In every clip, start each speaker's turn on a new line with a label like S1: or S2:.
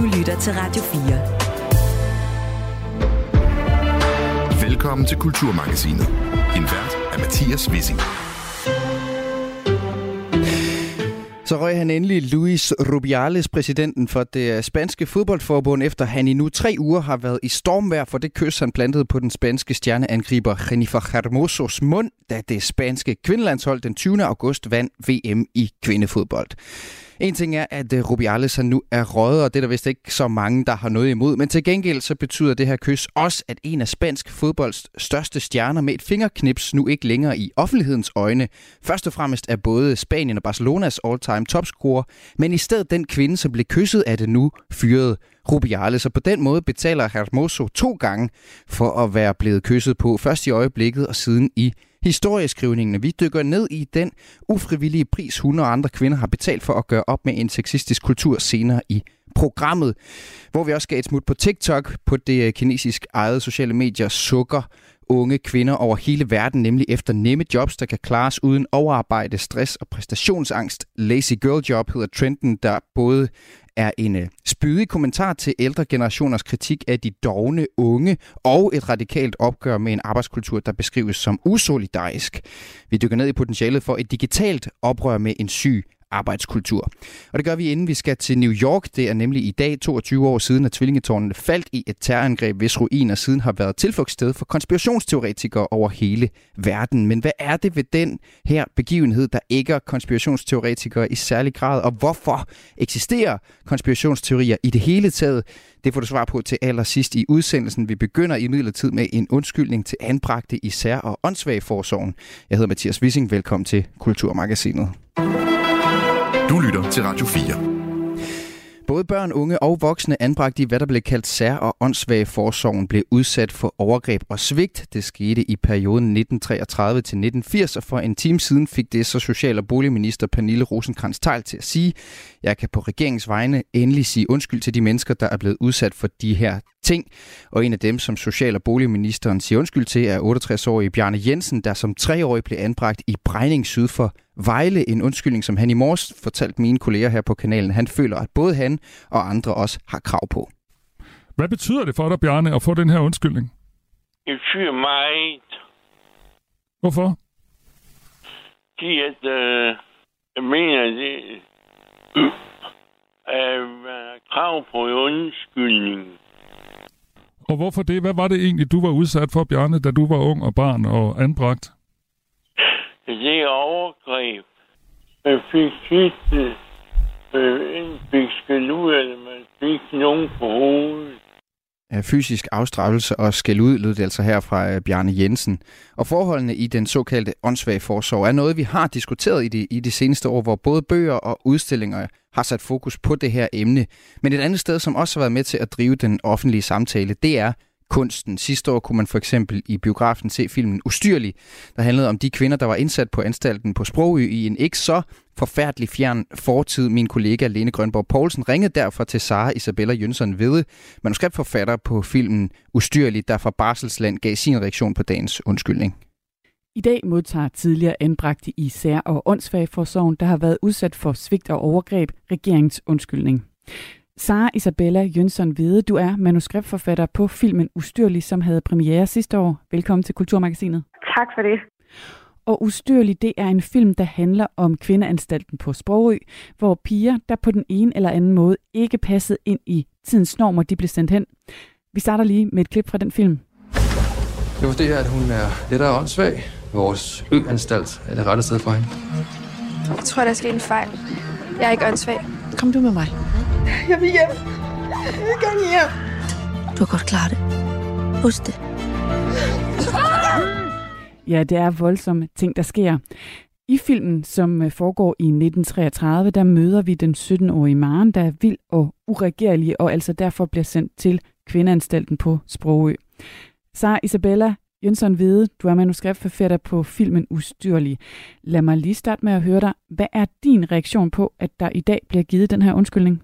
S1: Du lytter til Radio
S2: 4. Velkommen til Kulturmagasinet. En vært er Mathias Wissing.
S3: Så røg han endelig Luis Rubiales, præsidenten for det spanske fodboldforbund, efter han i nu tre uger har været i stormvær for det kys, han plantede på den spanske stjerneangriber Jennifer Hermosos mund, da det spanske kvindelandshold den 20. august vandt VM i kvindefodbold. En ting er, at øh, Rubiales han nu er røget, og det er der vist ikke så mange, der har noget imod. Men til gengæld så betyder det her kys også, at en af spansk fodbolds største stjerner med et fingerknips nu ikke længere i offentlighedens øjne. Først og fremmest er både Spanien og Barcelonas all-time topscorer, men i stedet den kvinde, som blev kysset af det nu, fyrede Rubiales. Og på den måde betaler Hermoso to gange for at være blevet kysset på. Først i øjeblikket og siden i historieskrivningen. Vi dykker ned i den ufrivillige pris, hun og andre kvinder har betalt for at gøre op med en sexistisk kultur senere i programmet, hvor vi også skal et smut på TikTok på det øh, kinesisk ejede sociale medier Sukker unge kvinder over hele verden, nemlig efter nemme jobs, der kan klares uden overarbejde, stress og præstationsangst. Lazy Girl Job hedder trenden, der både er en øh, spydig kommentar til ældre generationers kritik af de dogne unge og et radikalt opgør med en arbejdskultur, der beskrives som usolidarisk. Vi dykker ned i potentialet for et digitalt oprør med en syg arbejdskultur. Og det gør vi, inden vi skal til New York. Det er nemlig i dag 22 år siden, at tvillingetårnene faldt i et terrorangreb, hvis ruiner siden har været tilflugtssted for konspirationsteoretikere over hele verden. Men hvad er det ved den her begivenhed, der ikke er konspirationsteoretikere i særlig grad, og hvorfor eksisterer konspirationsteorier i det hele taget? Det får du svar på til allersidst i udsendelsen. Vi begynder i midlertid med en undskyldning til anbragte især og åndssvage forsorgen. Jeg hedder Mathias Wissing. Velkommen til Kulturmagasinet.
S2: Du lytter til Radio 4.
S3: Både børn, unge og voksne anbragt i, hvad der blev kaldt sær- og åndssvage forsorgen, blev udsat for overgreb og svigt. Det skete i perioden 1933 til 1980, og for en time siden fik det så social- og boligminister Pernille rosenkrantz teil til at sige, jeg kan på regeringens vegne endelig sige undskyld til de mennesker, der er blevet udsat for de her ting. Og en af dem, som social- og boligministeren siger undskyld til, er 68-årige Bjarne Jensen, der som treårig blev anbragt i Brejning syd for Vejle. En undskyldning, som han i morges fortalte mine kolleger her på kanalen. Han føler, at både han og andre også har krav på.
S4: Hvad betyder det for dig, Bjarne, at få den her undskyldning?
S5: Det betyder meget.
S4: Hvorfor?
S5: Fordi at, øh, jeg mener, det er krav på undskyldning.
S4: Og hvorfor det? Hvad var det egentlig, du var udsat for, Bjarne, da du var ung og barn og anbragt?
S5: Det overgreb. Man fik sidste øh, øh fik skal ud, eller man fik nogen på hovedet.
S3: Fysisk afstraffelse og skæld ud, lød det altså her fra øh, Bjarne Jensen. Og forholdene i den såkaldte åndssvage forsorg er noget, vi har diskuteret i de, i de seneste år, hvor både bøger og udstillinger har sat fokus på det her emne. Men et andet sted, som også har været med til at drive den offentlige samtale, det er kunsten. Sidste år kunne man for eksempel i biografen se filmen Ustyrlig, der handlede om de kvinder, der var indsat på anstalten på Sprogø i en ikke så forfærdelig fjern fortid. Min kollega Lene Grønborg Poulsen ringede derfor til Sara Isabella Jønsson Vede, manuskriptforfatter på filmen Ustyrlig, der fra Barselsland gav sin reaktion på dagens undskyldning.
S6: I dag modtager tidligere anbragte i sær- og åndsfagforsorgen, der har været udsat for svigt og overgreb, regeringens undskyldning. Sara Isabella Jønsson Hvide, du er manuskriptforfatter på filmen Ustyrlig, som havde premiere sidste år. Velkommen til Kulturmagasinet.
S7: Tak for det.
S6: Og Ustyrlig, det er en film, der handler om kvindeanstalten på Sprogø, hvor piger, der på den ene eller anden måde ikke passede ind i tidens normer, de blev sendt hen. Vi starter lige med et klip fra den film.
S8: Det var det, at hun er lettere åndssvag. Vores øanstalt er det rette sted for hende.
S7: Jeg tror, der er sket en fejl. Jeg er ikke åndssvag.
S9: Kom du med mig.
S7: Jeg vil hjem. Jeg vil gerne hjem.
S9: Du kan godt klare det. Husk det.
S6: Ja, det er voldsomme ting, der sker. I filmen, som øh, foregår i 1933, der møder vi den 17-årige Maren, der er vild og uregerlig, og altså derfor bliver sendt til kvindeanstalten på Sprogø. Så Isabella Jønsson Hvide, du er manuskriptforfatter på filmen Ustyrlig. Lad mig lige starte med at høre dig. Hvad er din reaktion på, at der i dag bliver givet den her undskyldning?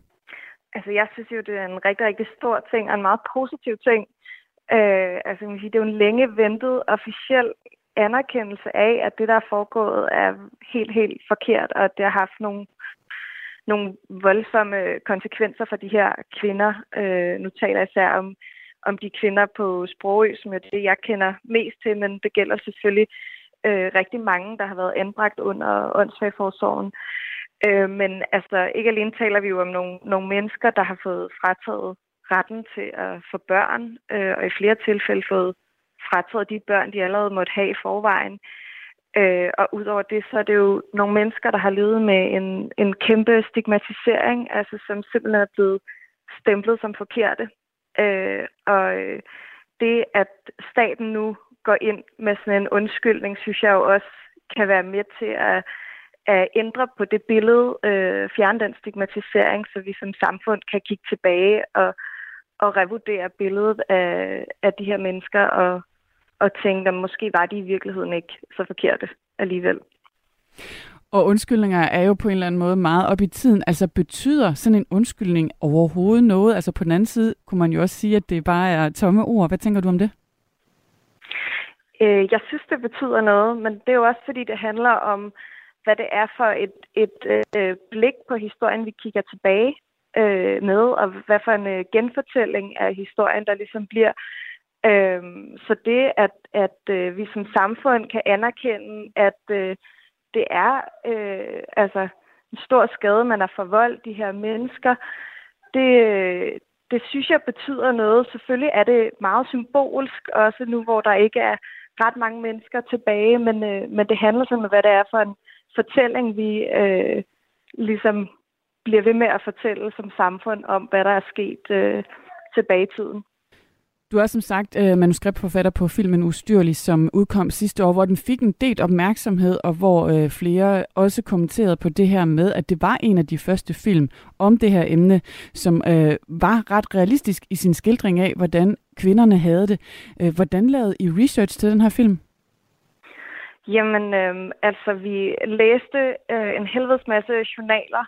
S7: Altså, jeg synes jo, det er en rigtig, rigtig stor ting, og en meget positiv ting. Øh, altså, man sige, det er jo en længe ventet officiel anerkendelse af, at det, der er foregået, er helt, helt forkert, og at det har haft nogle nogle voldsomme konsekvenser for de her kvinder. Øh, nu taler jeg især om, om de kvinder på Sprogø, som er det, jeg kender mest til, men det gælder selvfølgelig øh, rigtig mange, der har været anbragt under åndssvagforsorgen. Øh, men altså, ikke alene taler vi jo om nogle, nogle mennesker, der har fået frataget retten til at få børn, øh, og i flere tilfælde fået frataget de børn, de allerede måtte have i forvejen. Øh, og udover det, så er det jo nogle mennesker, der har levet med en, en kæmpe stigmatisering, altså som simpelthen er blevet stemplet som forkerte. Øh, og øh, det, at staten nu går ind med sådan en undskyldning, synes jeg jo også kan være med til at, at ændre på det billede, øh, fjerne den stigmatisering, så vi som samfund kan kigge tilbage og, og revurdere billedet af, af de her mennesker og, og tænke, at måske var de i virkeligheden ikke så forkerte alligevel.
S6: Og undskyldninger er jo på en eller anden måde meget op i tiden. Altså betyder sådan en undskyldning overhovedet noget? Altså på den anden side kunne man jo også sige, at det bare er tomme ord. Hvad tænker du om det?
S7: Øh, jeg synes, det betyder noget, men det er jo også fordi, det handler om, hvad det er for et, et øh, blik på historien, vi kigger tilbage øh, med, og hvad for en øh, genfortælling af historien, der ligesom bliver. Øh, så det, at, at øh, vi som samfund kan anerkende, at øh, det er øh, altså en stor skade, man har forvoldt de her mennesker, det, det synes jeg betyder noget. Selvfølgelig er det meget symbolsk, også nu hvor der ikke er ret mange mennesker tilbage, men, øh, men det handler sådan om, hvad det er for en fortælling, vi øh, ligesom bliver ved med at fortælle som samfund om, hvad der er sket øh, tilbage i tiden.
S6: Du er som sagt øh, manuskriptforfatter på filmen Ustyrlig, som udkom sidste år, hvor den fik en del opmærksomhed, og hvor øh, flere også kommenterede på det her med, at det var en af de første film om det her emne, som øh, var ret realistisk i sin skildring af, hvordan kvinderne havde det. Øh, hvordan lavede I research til den her film?
S7: Jamen, øh, altså vi læste øh, en helvedes masse journaler,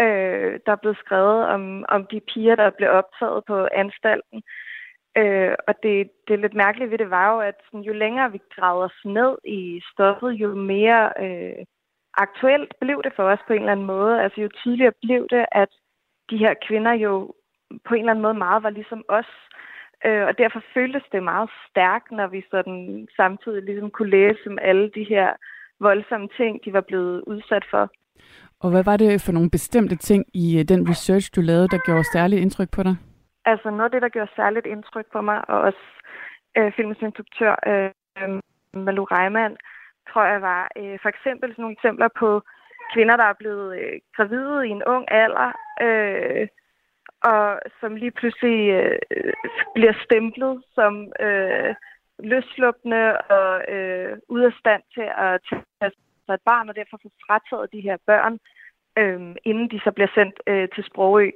S7: øh, der blev skrevet om, om de piger, der blev optaget på anstalten. Øh, Øh, og det, det er lidt mærkelige ved det var jo, at sådan, jo længere vi gravede os ned i stoffet, jo mere øh, aktuelt blev det for os på en eller anden måde. Altså jo tydeligere blev det, at de her kvinder jo på en eller anden måde meget var ligesom os. Øh, og derfor føltes det meget stærkt, når vi sådan samtidig ligesom kunne læse om alle de her voldsomme ting, de var blevet udsat for.
S6: Og hvad var det for nogle bestemte ting i øh, den research, du lavede, der gjorde særligt indtryk på dig?
S7: Altså noget af det, der gjorde særligt indtryk på mig, og også øh, filmens instruktør øh, Malu Reimann, tror jeg var øh, for eksempel sådan nogle eksempler på kvinder, der er blevet øh, gravide i en ung alder, øh, og som lige pludselig øh, bliver stemplet som øh, løsluppende og øh, ude af stand til at tage sig et barn, og derfor får frataget de her børn, øh, inden de så bliver sendt øh, til Sprogø.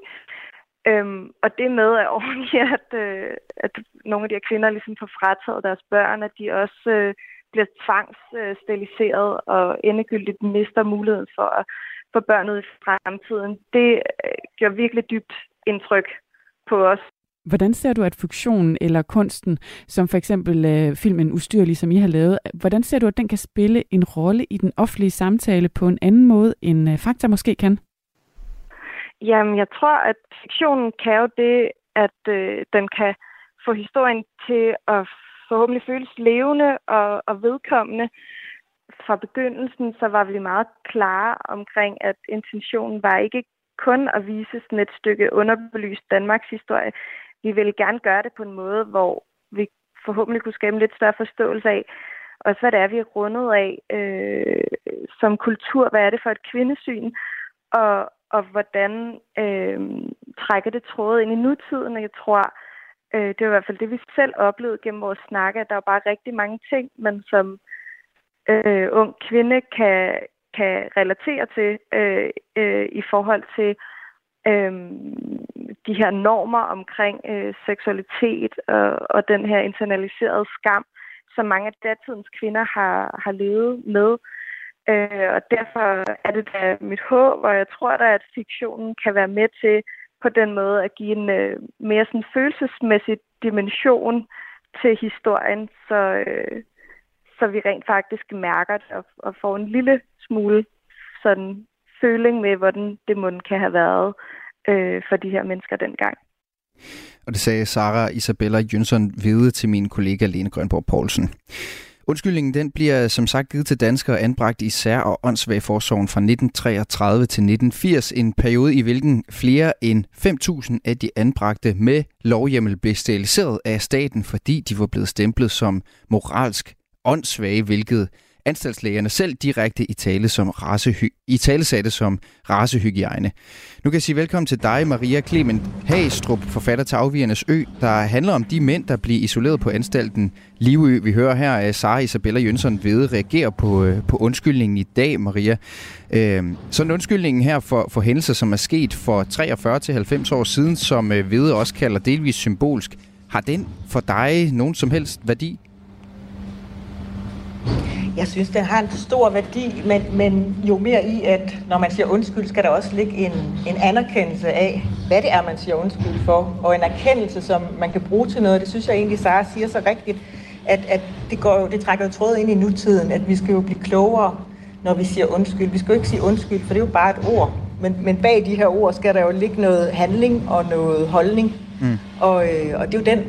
S7: Øhm, og det med at ordentligt, at, øh, at nogle af de her kvinder ligesom får frataget deres børn, at de også øh, bliver tvangssteriliseret og endegyldigt mister muligheden for at få børn ud i fremtiden, det øh, gør virkelig dybt indtryk på os.
S6: Hvordan ser du, at fiktionen eller kunsten, som for eksempel øh, filmen Ustyrlig, som I har lavet, hvordan ser du, at den kan spille en rolle i den offentlige samtale på en anden måde, end øh, fakta måske kan?
S7: Jamen, jeg tror, at fiktionen kan jo det, at øh, den kan få historien til at forhåbentlig føles levende og, og vedkommende. Fra begyndelsen så var vi meget klare omkring, at intentionen var ikke kun at vise sådan et stykke underbelyst Danmarks historie. Vi ville gerne gøre det på en måde, hvor vi forhåbentlig kunne skabe en lidt større forståelse af, også hvad det er, vi er rundet af øh, som kultur. Hvad er det for et kvindesyn? Og, og hvordan øh, trækker det tråde ind i nutiden. Og jeg tror, øh, det er i hvert fald det, vi selv oplevede gennem vores snakke, at der er bare rigtig mange ting, man som øh, ung kvinde kan, kan relatere til øh, øh, i forhold til øh, de her normer omkring øh, seksualitet og, og den her internaliserede skam, som mange af datidens kvinder har, har levet med. Øh, Øh, og derfor er det da mit håb, og jeg tror da, at fiktionen kan være med til på den måde at give en øh, mere sådan følelsesmæssig dimension til historien, så, øh, så vi rent faktisk mærker det og, og får en lille smule sådan føling med, hvordan det må kan have været øh, for de her mennesker dengang.
S3: Og det sagde Sara Isabella Jønsson Hvide til min kollega Lene Grønborg Poulsen. Undskyldningen den bliver som sagt givet til danskere anbragt i sær- og åndssvagforsorgen fra 1933 til 1980, en periode i hvilken flere end 5.000 af de anbragte med lovhjemmel blev steriliseret af staten, fordi de var blevet stemplet som moralsk åndssvage, hvilket anstaltslægerne selv direkte i tale som racehy- i tale satte som racehygiejne. Nu kan jeg sige velkommen til dig, Maria Clement Hagestrup, forfatter til Afvigernes Ø, der handler om de mænd, der bliver isoleret på anstalten Livø. Vi hører her, at Sara Isabella Jønsson ved reagerer på, øh, på undskyldningen i dag, Maria. Øh, sådan undskyldningen her for, for hændelser, som er sket for 43 til 90 år siden, som øh, Vede også kalder delvis symbolsk, har den for dig nogen som helst værdi?
S1: Jeg synes, den har en stor værdi, men, men jo mere i, at når man siger undskyld, skal der også ligge en, en anerkendelse af, hvad det er, man siger undskyld for, og en erkendelse, som man kan bruge til noget. Det synes jeg egentlig, Sara siger så rigtigt, at, at det, går, det trækker jo tråd ind i nutiden, at vi skal jo blive klogere, når vi siger undskyld. Vi skal jo ikke sige undskyld, for det er jo bare et ord. Men, men bag de her ord skal der jo ligge noget handling og noget holdning. Mm. Og, øh, og det er jo den,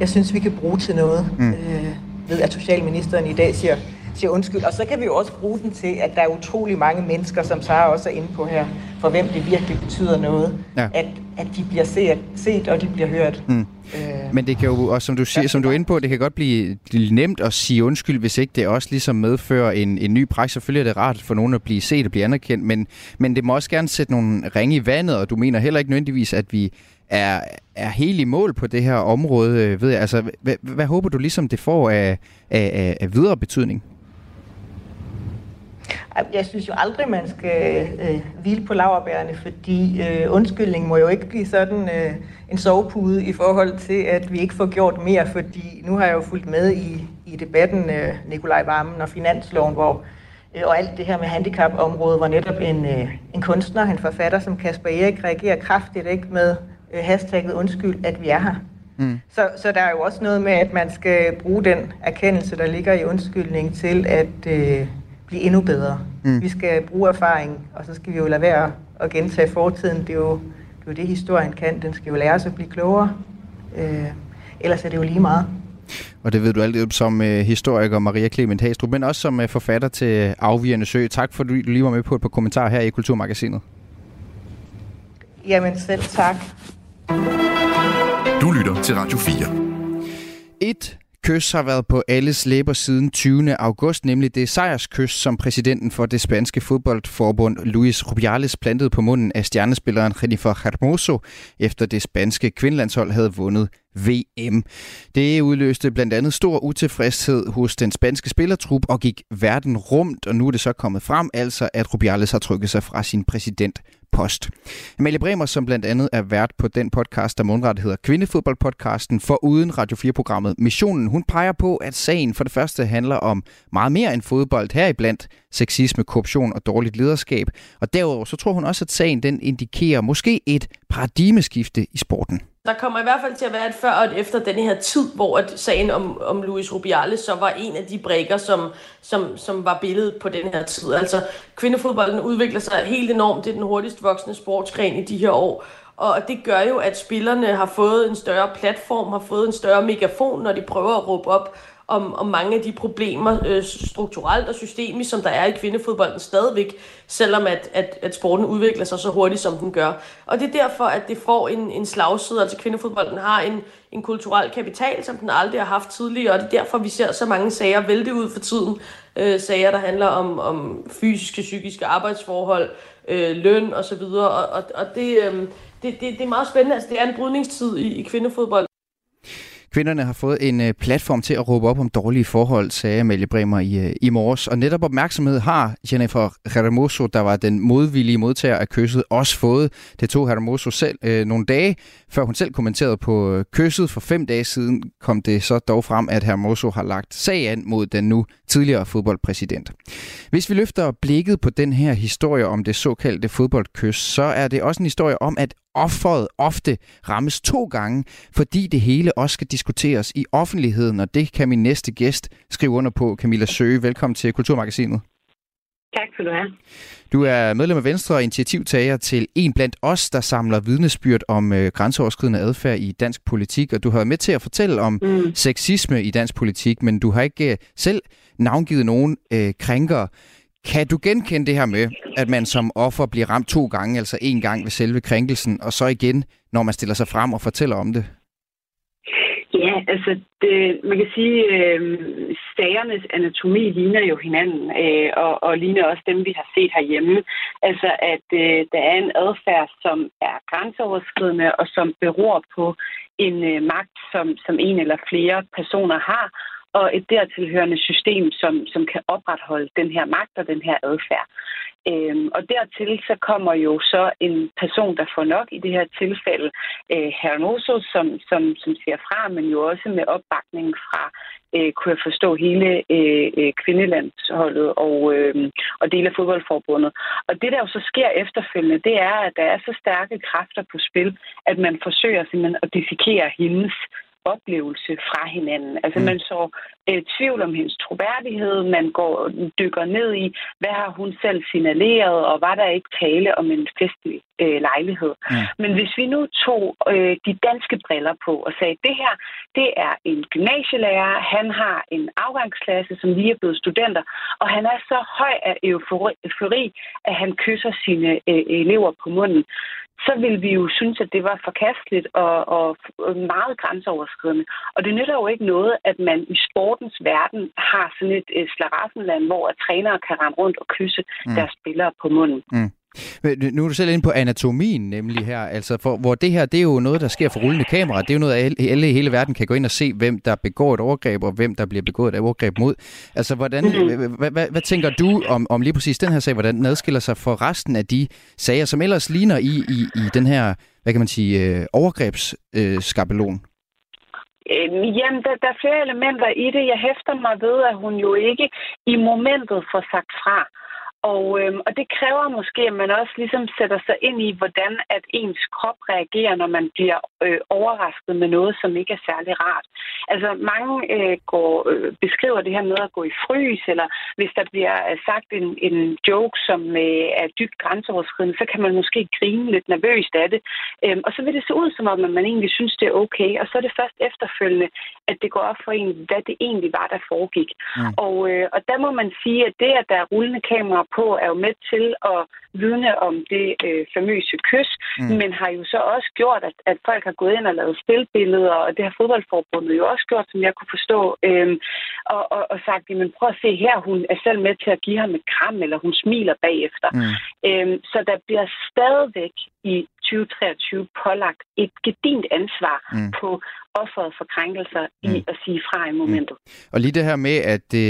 S1: jeg synes, vi kan bruge til noget. Mm. Øh, ved, at socialministeren i dag siger, siger undskyld. Og så kan vi jo også bruge den til, at der er utrolig mange mennesker, som Sara også er inde på her, for hvem det virkelig betyder noget, ja. at, at de bliver set, set og de bliver hørt. Mm.
S3: Øh, Men det kan jo også, som du siger, som du er inde på, det kan godt blive, nemt at sige undskyld, hvis ikke det også ligesom medfører en, en ny praksis. Selvfølgelig er det rart for nogen at blive set og blive anerkendt, men, men det må også gerne sætte nogle ringe i vandet, og du mener heller ikke nødvendigvis, at vi er, er helt i mål på det her område. Øh, ved jeg. Altså, hvad, hvad håber du ligesom, det får af, af, af videre betydning?
S1: Jeg synes jo aldrig, man skal øh, hvile på laverbærene, fordi øh, undskyldning må jo ikke blive sådan øh, en sovepude i forhold til, at vi ikke får gjort mere, fordi nu har jeg jo fulgt med i, i debatten øh, Nikolaj Vammen og Finansloven, hvor øh, og alt det her med handicapområdet, hvor netop en, øh, en kunstner, en forfatter som Kasper Erik reagerer kraftigt ikke med øh, hashtagget undskyld, at vi er her. Mm. Så, så der er jo også noget med, at man skal bruge den erkendelse, der ligger i undskyldning til at øh, blive endnu bedre. Mm. Vi skal bruge erfaring, og så skal vi jo lade være at gentage fortiden. Det er jo det, er jo det historien kan. Den skal jo lære os at blive klogere. Øh, ellers er det jo lige meget.
S3: Og det ved du altid som uh, historiker Maria Clement Hastrup, men også som uh, forfatter til Afvigende Sø. Tak for, at du lige var med på et par kommentarer her i Kulturmagasinet.
S1: Jamen selv tak.
S2: Du lytter til Radio 4.
S3: Et kys har været på alles læber siden 20. august, nemlig det sejrskys, som præsidenten for det spanske fodboldforbund Luis Rubiales plantede på munden af stjernespilleren Jennifer Hermoso, efter det spanske kvindelandshold havde vundet VM. Det udløste blandt andet stor utilfredshed hos den spanske spillertrup og gik verden rundt, og nu er det så kommet frem, altså at Rubiales har trykket sig fra sin præsident post. Amalie Bremer, som blandt andet er vært på den podcast, der mundret hedder Kvindefodboldpodcasten, for uden Radio 4-programmet Missionen, hun peger på, at sagen for det første handler om meget mere end fodbold, heriblandt sexisme, korruption og dårligt lederskab. Og derudover så tror hun også, at sagen den indikerer måske et paradigmeskifte i sporten.
S10: Der kommer i hvert fald til at være et før og et efter den her tid, hvor at sagen om, om Luis Rubiales så var en af de brækker, som, som, som var billedet på den her tid. Altså kvindefodbolden udvikler sig helt enormt. Det er den hurtigst voksende sportsgren i de her år. Og det gør jo, at spillerne har fået en større platform, har fået en større megafon, når de prøver at råbe op om, om mange af de problemer øh, strukturelt og systemisk, som der er i kvindefodbolden stadigvæk, selvom at, at, at sporten udvikler sig så hurtigt, som den gør. Og det er derfor, at det får en, en slagside. Altså kvindefodbolden har en, en kulturel kapital, som den aldrig har haft tidligere, og det er derfor, vi ser så mange sager vælte ud for tiden. Øh, sager, der handler om, om fysiske, psykiske arbejdsforhold, øh, løn osv., og, og, og det, øh, det, det, det er meget spændende. Altså, det er en brydningstid i, i kvindefodbold.
S3: Kvinderne har fået en øh, platform til at råbe op om dårlige forhold, sagde Amalie Bremer i, øh, i morges. Og netop opmærksomhed har Jennifer Hermoso, der var den modvillige modtager af kysset, også fået. Det tog Hermoso selv øh, nogle dage, før hun selv kommenterede på øh, kysset. For fem dage siden kom det så dog frem, at Hermoso har lagt sag an mod den nu tidligere fodboldpræsident. Hvis vi løfter blikket på den her historie om det såkaldte fodboldkys, så er det også en historie om, at offeret ofte rammes to gange, fordi det hele også skal diskuteres i offentligheden, og det kan min næste gæst skrive under på, Camilla Søge. Velkommen til Kulturmagasinet.
S11: Tak skal du have.
S3: Du er medlem af Venstre og initiativtager til En blandt os, der samler vidnesbyrd om øh, grænseoverskridende adfærd i dansk politik, og du har været med til at fortælle om mm. sexisme i dansk politik, men du har ikke øh, selv navngivet nogen øh, krænker. Kan du genkende det her med, at man som offer bliver ramt to gange, altså en gang ved selve krænkelsen, og så igen, når man stiller sig frem og fortæller om det?
S11: Ja, altså det, man kan sige, øh, stagernes anatomi ligner jo hinanden, øh, og, og ligner også dem, vi har set herhjemme. Altså at øh, der er en adfærd, som er grænseoverskridende, og som beror på en øh, magt, som, som en eller flere personer har, og et dertilhørende system, som, som kan opretholde den her magt og den her adfærd. Øhm, og dertil så kommer jo så en person, der får nok i det her tilfælde, øh, Hermoso, som, som, som siger fra, men jo også med opbakning fra, øh, kunne jeg forstå, hele øh, øh, kvindelandsholdet og, øh, og dele af fodboldforbundet. Og det, der jo så sker efterfølgende, det er, at der er så stærke kræfter på spil, at man forsøger simpelthen at dissekere hendes oplevelse fra hinanden. Altså mm. man så øh, tvivl om hendes troværdighed, man går dykker ned i, hvad har hun selv signaleret, og var der ikke tale om en festlig øh, lejlighed. Mm. Men hvis vi nu tog øh, de danske briller på og sagde, det her, det er en gymnasielærer, han har en afgangsklasse, som lige er blevet studenter, og han er så høj af eufori, at han kysser sine øh, elever på munden, så vil vi jo synes, at det var forkasteligt og, og meget grænseoverskridende. Og det nytter jo ikke noget, at man i sportens verden har sådan et, et slaraffenland, hvor trænere kan rende rundt og kysse mm. deres spillere på munden. Mm.
S3: Nu er du selv inde på anatomien nemlig her, altså for, hvor det her, det er jo noget, der sker for rullende kamera. Det er jo noget, alle i hele verden kan gå ind og se, hvem der begår et overgreb, og hvem der bliver begået et overgreb mod. Altså, hvordan, mm-hmm. hvad, tænker du om, om lige præcis den her sag, hvordan den adskiller sig fra resten af de sager, som ellers ligner i, i, i den her, hvad kan man sige, øh, overgrebsskabelon?
S11: Øh, jamen, der, der er flere elementer i det. Jeg hæfter mig ved, at hun jo ikke i momentet får sagt fra. Og, øhm, og det kræver måske, at man også ligesom sætter sig ind i, hvordan at ens krop reagerer, når man bliver øh, overrasket med noget, som ikke er særlig rart. Altså mange øh, går, øh, beskriver det her med at gå i frys, eller hvis der bliver øh, sagt en, en joke, som øh, er dybt grænseoverskridende, så kan man måske grine lidt nervøst af det. Øhm, og så vil det se ud, som om at man egentlig synes, det er okay. Og så er det først efterfølgende, at det går op for en, hvad det egentlig var, der foregik. Mm. Og, øh, og der må man sige, at det, at der er rullende kamera på, er jo med til at vidne om det øh, famøse kys, mm. men har jo så også gjort, at, at folk har gået ind og lavet spilbilleder, og det har fodboldforbundet jo også gjort, som jeg kunne forstå, øh, og, og, og sagt, men prøv at se her, hun er selv med til at give ham et kram, eller hun smiler bagefter. Mm. Øh, så der bliver stadigvæk i 2023 pålagt et gedint ansvar mm. på offeret for krænkelser i mm. at sige fra i momentet. Mm.
S3: Og lige det her med, at det,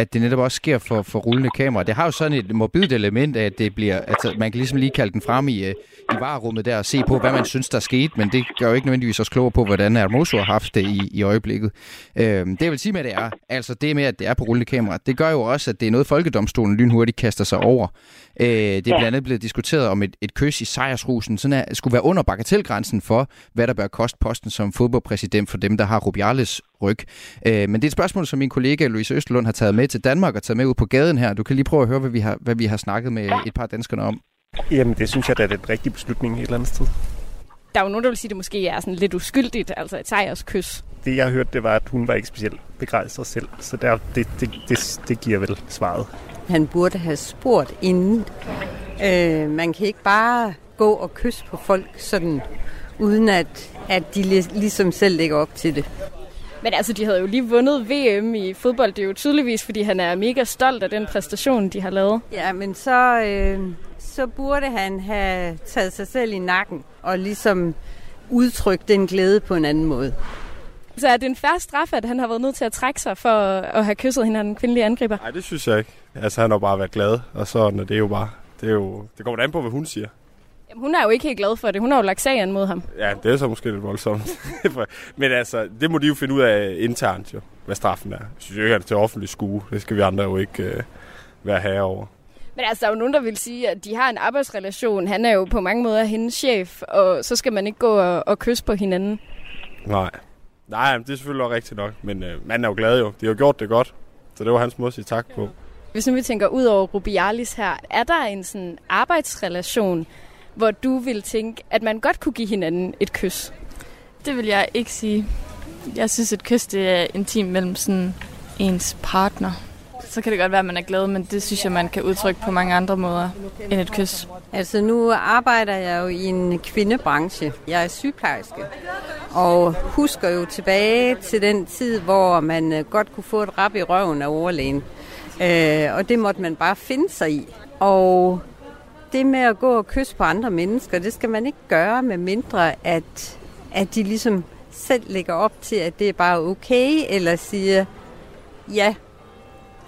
S3: at det netop også sker for, for rullende kamera, det har jo sådan et morbidt element at det bliver, altså man kan ligesom lige kalde den frem i, øh, i varerummet der og se på, hvad man synes, der skete, men det gør jo ikke nødvendigvis os klogere på, hvordan Hermoso har haft det i, i øjeblikket. Øhm, det jeg vil sige med, det er, altså det med, at det er på rullende kamera, det gør jo også, at det er noget, Folkedomstolen lynhurtigt kaster sig over. Øh, det er blandt andet blevet diskuteret om et, et kys i sejrsrusen, sådan at, skulle være under bagatelgrænsen for, hvad der bør koste posten som fodboldpræsident for dem, der har Rubiales ryg. Øh, men det er et spørgsmål, som min kollega Louise Østlund har taget med til Danmark og taget med ud på gaden her. Du kan lige prøve at høre, hvad vi har, hvad vi har snakket med et par danskere om.
S12: Jamen, det synes jeg, det er den rigtige beslutning et eller andet sted.
S13: Der er jo nogen, der vil sige, at det måske er sådan lidt uskyldigt, altså et sejrskys.
S12: Det, jeg hørte, det var, at hun var ikke specielt begejstret selv, så der, det, det, det, det giver vel svaret.
S14: Han burde have spurgt inden. Øh, man kan ikke bare gå og kysse på folk sådan, uden at, at de ligesom selv lægger op til det.
S13: Men altså, de havde jo lige vundet VM i fodbold. Det er jo tydeligvis, fordi han er mega stolt af den præstation, de har lavet.
S14: Ja, men så, øh, så burde han have taget sig selv i nakken og ligesom udtrykt den glæde på en anden måde.
S13: Så er det en færre straf, at han har været nødt til at trække sig for at have kysset hende den kvindelige angriber?
S12: Nej, det synes jeg ikke. Altså, han har bare været glad, og sådan, og det er jo bare... Det, er jo, det kommer an på, hvad hun siger.
S13: Jamen, hun er jo ikke helt glad for det. Hun har jo lagt sagen mod ham.
S12: Ja, det er så måske lidt voldsomt. Men altså, det må de jo finde ud af internt jo, hvad straffen er. Jeg synes jo ikke, at det er til offentlig skue. Det skal vi andre jo ikke uh, være herre over.
S13: Men altså, der er jo nogen, der vil sige, at de har en arbejdsrelation. Han er jo på mange måder hendes chef, og så skal man ikke gå og, og kysse på hinanden.
S12: Nej. Nej, det er selvfølgelig også rigtigt nok. Men uh, manden er jo glad jo. De har jo gjort det godt. Så det var hans måde at sige tak på.
S13: Hvis nu vi tænker ud over Rubialis her, er der en sådan arbejdsrelation, hvor du vil tænke, at man godt kunne give hinanden et kys?
S15: Det vil jeg ikke sige. Jeg synes, at kys det er intimt mellem sådan ens partner. Så kan det godt være, at man er glad, men det synes jeg, man kan udtrykke på mange andre måder end et kys.
S14: Altså nu arbejder jeg jo i en kvindebranche. Jeg er sygeplejerske og husker jo tilbage til den tid, hvor man øh, godt kunne få et rap i røven af overlægen. Øh, og det måtte man bare finde sig i. Og det med at gå og kysse på andre mennesker, det skal man ikke gøre med mindre, at, at de ligesom selv lægger op til, at det er bare okay, eller siger, ja,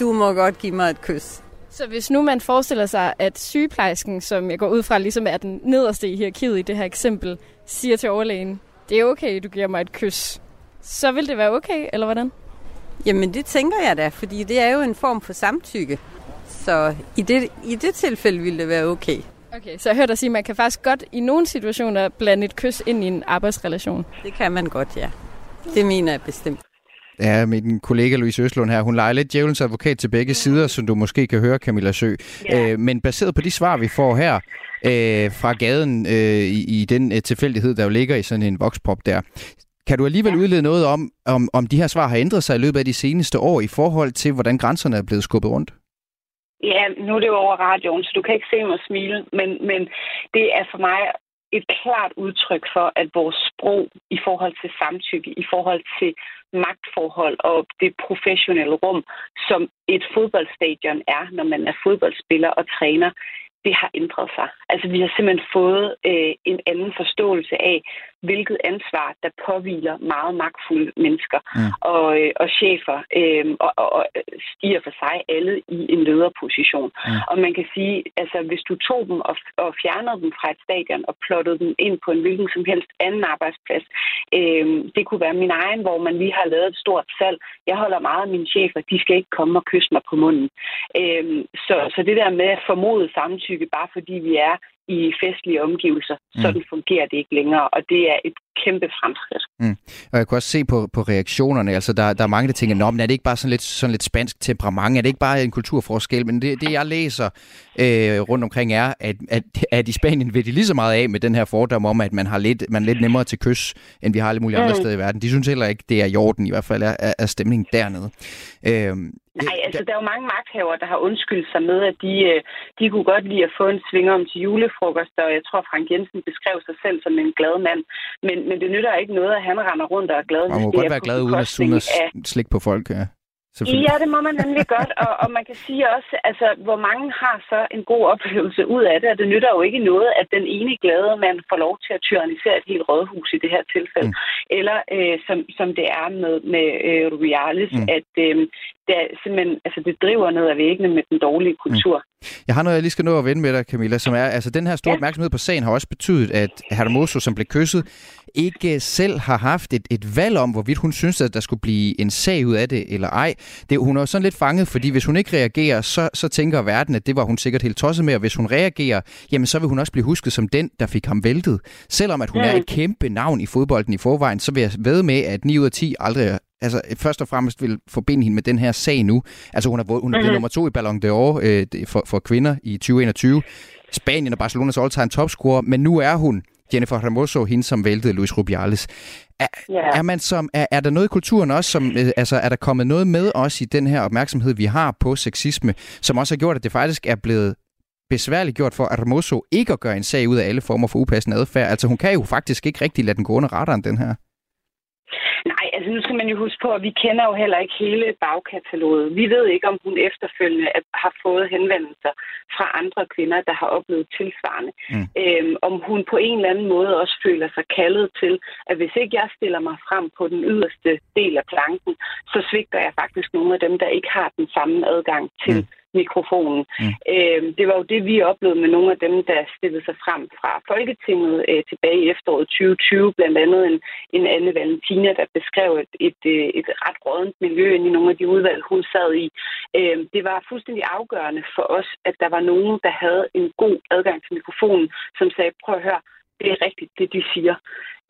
S14: du må godt give mig et kys.
S13: Så hvis nu man forestiller sig, at sygeplejersken, som jeg går ud fra ligesom er den nederste i hierarkiet i det her eksempel, siger til overlægen, det er okay, du giver mig et kys, så vil det være okay, eller hvordan?
S14: Jamen det tænker jeg da, fordi det er jo en form for samtykke. Så i det, i det tilfælde ville det være okay.
S13: Okay, så jeg hørte dig sige, at man kan faktisk godt i nogle situationer blande et kys ind i en arbejdsrelation.
S14: Det kan man godt, ja. Det mener jeg bestemt.
S3: Ja, min kollega Louise Østlund her, hun leger lidt djævelens advokat til begge sider, som du måske kan høre, Camilla Sø. Ja. Øh, men baseret på de svar, vi får her øh, fra gaden øh, i, i den øh, tilfældighed, der jo ligger i sådan en voksprop der, kan du alligevel ja. udlede noget om, om, om de her svar har ændret sig i løbet af de seneste år i forhold til, hvordan grænserne er blevet skubbet rundt?
S11: Ja, nu er det jo over radioen, så du kan ikke se mig smile, men, men det er for mig et klart udtryk for, at vores sprog i forhold til samtykke, i forhold til magtforhold og det professionelle rum, som et fodboldstadion er, når man er fodboldspiller og træner, det har ændret sig. Altså vi har simpelthen fået øh, en anden forståelse af, hvilket ansvar, der påviler meget magtfulde mennesker mm. og, øh, og chefer, øh, og, og, og stiger for sig alle i en lederposition. Mm. Og man kan sige, altså hvis du tog dem og, og fjernede dem fra et stadion og plottede dem ind på en hvilken som helst anden arbejdsplads, øh, det kunne være min egen, hvor man lige har lavet et stort salg. Jeg holder meget af mine chefer, de skal ikke komme og kysse mig på munden. Øh, så, så det der med at formode samtykke, bare fordi vi er i festlige omgivelser. Mm. Sådan fungerer det ikke længere, og det er et kæmpe fremskridt.
S3: Mm. Og jeg kan også se på, på reaktionerne, altså der, der er mange, der tænker, Nå, men er det ikke bare sådan lidt, sådan lidt spansk temperament? Er det ikke bare en kulturforskel? Men det, det jeg læser øh, rundt omkring er, at, at, at i Spanien vil de lige så meget af med den her fordom om, at man har lidt, man er lidt nemmere til kys, end vi har alle mulige mm. andre steder i verden. De synes heller ikke, det er i orden, i hvert fald er, er stemningen dernede. Øh,
S11: Nej, altså der er jo mange magthaver, der har undskyldt sig med, at de, øh, de kunne godt lide at få en svinger om til julefrokost, og jeg tror, Frank Jensen beskrev sig selv som en glad mand. Men, men det nytter ikke noget, at han render rundt og er glad.
S3: Man må godt være glad uden at, at slikke på folk, ja.
S11: Ja, det må man nemlig godt, og, og man kan sige også, altså, hvor mange har så en god oplevelse ud af det, og det nytter jo ikke noget, at den ene glade mand får lov til at tyrannisere et helt rådhus i det her tilfælde, mm. eller øh, som, som det er med, med øh, Rubialis, mm. at øh, det, er simpelthen, altså, det driver ned ad væggene med den dårlige kultur. Mm.
S3: Jeg har noget, jeg lige skal nå at vende med dig, Camilla, som er, altså den her store ja. opmærksomhed på sagen har også betydet, at Hermoso, som blev kysset, ikke selv har haft et, et valg om, hvorvidt hun synes, at der skulle blive en sag ud af det eller ej. Det, hun er sådan lidt fanget, fordi hvis hun ikke reagerer, så, så tænker verden, at det var hun sikkert helt tosset med, og hvis hun reagerer, jamen så vil hun også blive husket som den, der fik ham væltet. Selvom at hun ja. er et kæmpe navn i fodbolden i forvejen, så vil jeg ved med, at 9 ud af 10 aldrig altså først og fremmest vil forbinde hende med den her sag nu. Altså hun er, hun er mm-hmm. nummer to i Ballon d'Or øh, for, for kvinder i 2021. Spanien og Barcelonas all-time topscorer, men nu er hun Jennifer Hermoso, hende som væltede Luis Rubiales. Er, yeah. er, man som, er, er der noget i kulturen også, som, øh, altså er der kommet noget med os i den her opmærksomhed, vi har på sexisme, som også har gjort, at det faktisk er blevet besværligt gjort for Hermoso ikke at gøre en sag ud af alle former for upassende adfærd. Altså hun kan jo faktisk ikke rigtig lade den gå under radaren, den her.
S11: Altså nu skal man jo huske på, at vi kender jo heller ikke hele bagkataloget. Vi ved ikke, om hun efterfølgende har fået henvendelser fra andre kvinder, der har oplevet tilsvarende. Mm. Øhm, om hun på en eller anden måde også føler sig kaldet til, at hvis ikke jeg stiller mig frem på den yderste del af planken, så svigter jeg faktisk nogle af dem, der ikke har den samme adgang til mm mikrofonen. Mm. Øh, det var jo det, vi oplevede med nogle af dem, der stillede sig frem fra Folketinget øh, tilbage i efteråret 2020. Blandt andet en, en Anne Valentina, der beskrev et, et, øh, et ret rådent miljø ind i nogle af de udvalg, hun sad i. Øh, det var fuldstændig afgørende for os, at der var nogen, der havde en god adgang til mikrofonen, som sagde, prøv at høre, det er rigtigt, det de siger.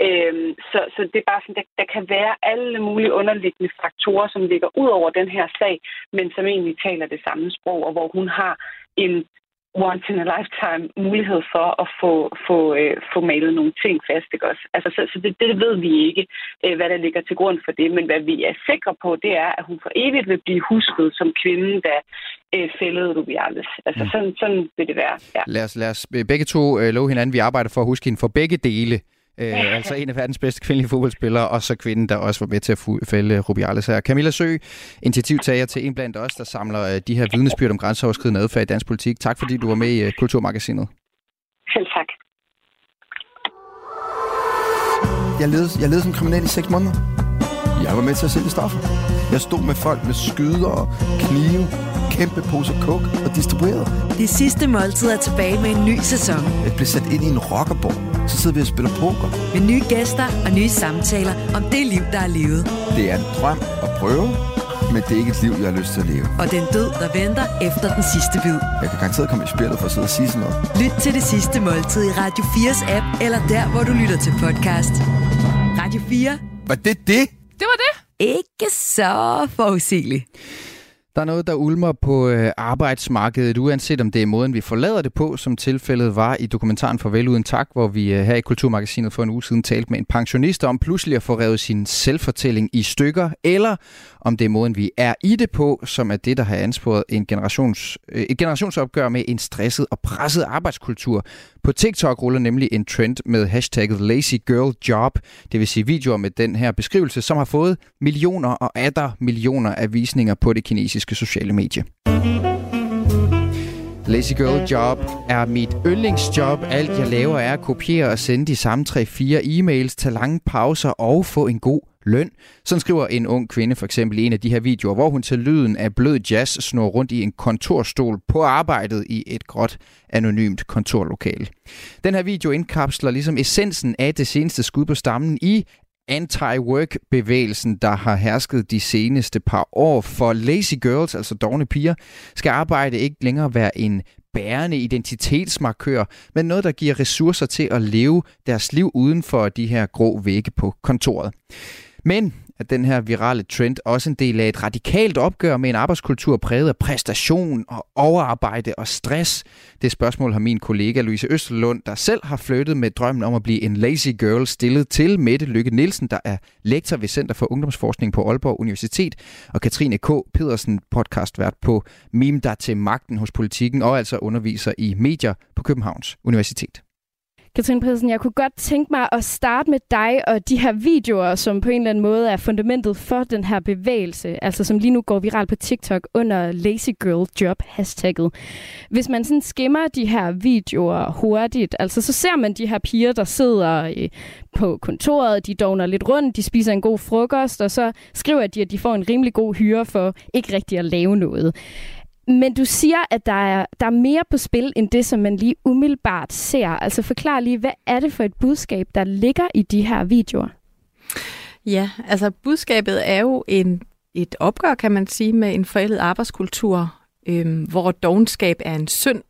S11: Øhm, så, så det er bare sådan, der, der kan være alle mulige underliggende faktorer, som ligger ud over den her sag, men som egentlig taler det samme sprog, og hvor hun har en once in a lifetime mulighed for at få, få, øh, få malet nogle ting fast. Ikke også? Altså, så, så det, det ved vi ikke, øh, hvad der ligger til grund for det. Men hvad vi er sikre på, det er, at hun for evigt vil blive husket som kvinden, der øh, fældede Rubiales. Altså, mm. sådan, sådan vil det være. Ja.
S3: Lad, os, lad os begge to øh, love hinanden, vi arbejder for at huske hende for begge dele. Øh, altså en af verdens bedste kvindelige fodboldspillere, og så kvinden, der også var med til at fælde Rubiales her. Camilla Sø, initiativtager til en blandt os, der samler øh, de her vidnesbyrd om grænseoverskridende adfærd i dansk politik. Tak fordi du var med i øh, Kulturmagasinet.
S11: Selv tak.
S16: Jeg levede, jeg levede som kriminel i seks måneder. Jeg var med til at sælge stoffer. Jeg stod med folk med skyder og knive, kæmpe poser coke og distribuerede.
S17: Det sidste måltid er tilbage med en ny sæson.
S16: Jeg blev sat ind i en rockerborg. Så sidder vi og spiller poker.
S17: Med nye gæster og nye samtaler om det liv, der er levet.
S16: Det er en drøm at prøve, men det er ikke et liv, jeg har lyst til at leve.
S17: Og den død, der venter efter den sidste bid.
S16: Jeg kan garanteret komme i spillet for at sidde og sige sådan noget.
S17: Lyt til det sidste måltid i Radio 4's app, eller der, hvor du lytter til podcast. Radio 4.
S16: Var det det?
S17: Det var det. Ikke så forudsigeligt.
S3: Der er noget, der ulmer på øh, arbejdsmarkedet, uanset om det er måden, vi forlader det på, som tilfældet var i dokumentaren Farvel Uden Tak, hvor vi øh, her i Kulturmagasinet for en uge siden talte med en pensionist om pludselig at få revet sin selvfortælling i stykker, eller om det er måden, vi er i det på, som er det, der har ansporet en generations, øh, et generationsopgør med en stresset og presset arbejdskultur. På TikTok ruller nemlig en trend med hashtagget Lazy Girl Job, det vil sige videoer med den her beskrivelse, som har fået millioner og atter millioner af visninger på det kinesiske sociale medie. Lazy Girl Job er mit yndlingsjob. Alt jeg laver er at kopiere og sende de samme 3-4 e-mails, tage lange pauser og få en god løn. Sådan skriver en ung kvinde for eksempel i en af de her videoer, hvor hun til lyden af blød jazz snor rundt i en kontorstol på arbejdet i et gråt, anonymt kontorlokale. Den her video indkapsler ligesom essensen af det seneste skud på stammen i anti-work-bevægelsen, der har hersket de seneste par år. For lazy girls, altså dogne piger, skal arbejde ikke længere være en bærende identitetsmarkør, men noget, der giver ressourcer til at leve deres liv uden for de her grå vægge på kontoret. Men at den her virale trend også en del af et radikalt opgør med en arbejdskultur præget af præstation og overarbejde og stress? Det spørgsmål har min kollega Louise Østerlund, der selv har flyttet med drømmen om at blive en lazy girl, stillet til Mette Lykke Nielsen, der er lektor ved Center for Ungdomsforskning på Aalborg Universitet, og Katrine K. Pedersen, podcastvært på Meme, der til magten hos politikken, og altså underviser i medier på Københavns Universitet.
S13: Katrine Pedersen, jeg kunne godt tænke mig at starte med dig og de her videoer, som på en eller anden måde er fundamentet for den her bevægelse, altså som lige nu går viral på TikTok under Lazy Girl Job hashtagget. Hvis man sådan skimmer de her videoer hurtigt, altså så ser man de her piger, der sidder øh, på kontoret, de dogner lidt rundt, de spiser en god frokost, og så skriver de, at de får en rimelig god hyre for ikke rigtig at lave noget. Men du siger, at der er, der er mere på spil, end det, som man lige umiddelbart ser. Altså forklar lige, hvad er det for et budskab, der ligger i de her videoer?
S18: Ja, altså budskabet er jo en, et opgør, kan man sige, med en forældet arbejdskultur, øhm, hvor dogenskab er en synd,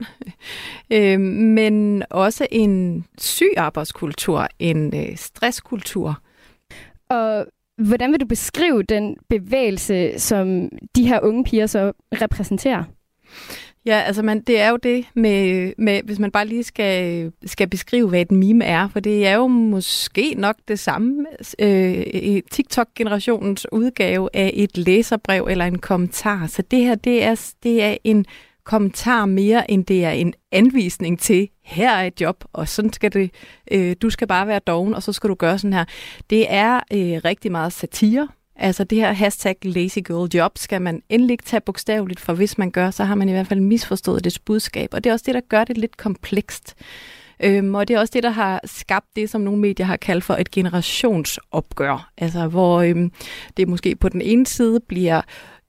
S18: øhm, men også en syg arbejdskultur, en øh, stresskultur.
S13: Og Hvordan vil du beskrive den bevægelse, som de her unge piger så repræsenterer?
S18: Ja, altså man, det er jo det med, med, hvis man bare lige skal, skal beskrive, hvad et meme er, for det er jo måske nok det samme øh, TikTok-generationens udgave af et læserbrev eller en kommentar. Så det her, det er, det er en kommentar mere, end det er en anvisning til, her er et job, og sådan skal det, øh, du skal bare være doven, og så skal du gøre sådan her. Det er øh, rigtig meget satire. Altså det her hashtag lazy girl job skal man endelig ikke tage bogstaveligt, for hvis man gør, så har man i hvert fald misforstået det budskab. Og det er også det, der gør det lidt komplekst. Øhm, og det er også det, der har skabt det, som nogle medier har kaldt for et generationsopgør. Altså hvor øhm, det måske på den ene side bliver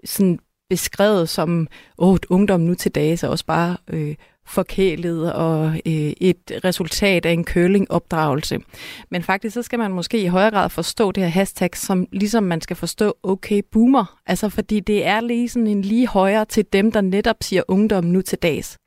S18: sådan beskrevet som, åh, ungdom nu til dage, så også bare øh, forkælet og øh, et resultat af en curling-opdragelse. Men faktisk så skal man måske i højere grad forstå det her hashtag, som ligesom man skal forstå okay boomer. Altså fordi det er lige sådan en lige højere til dem, der netop siger ungdom nu til dags.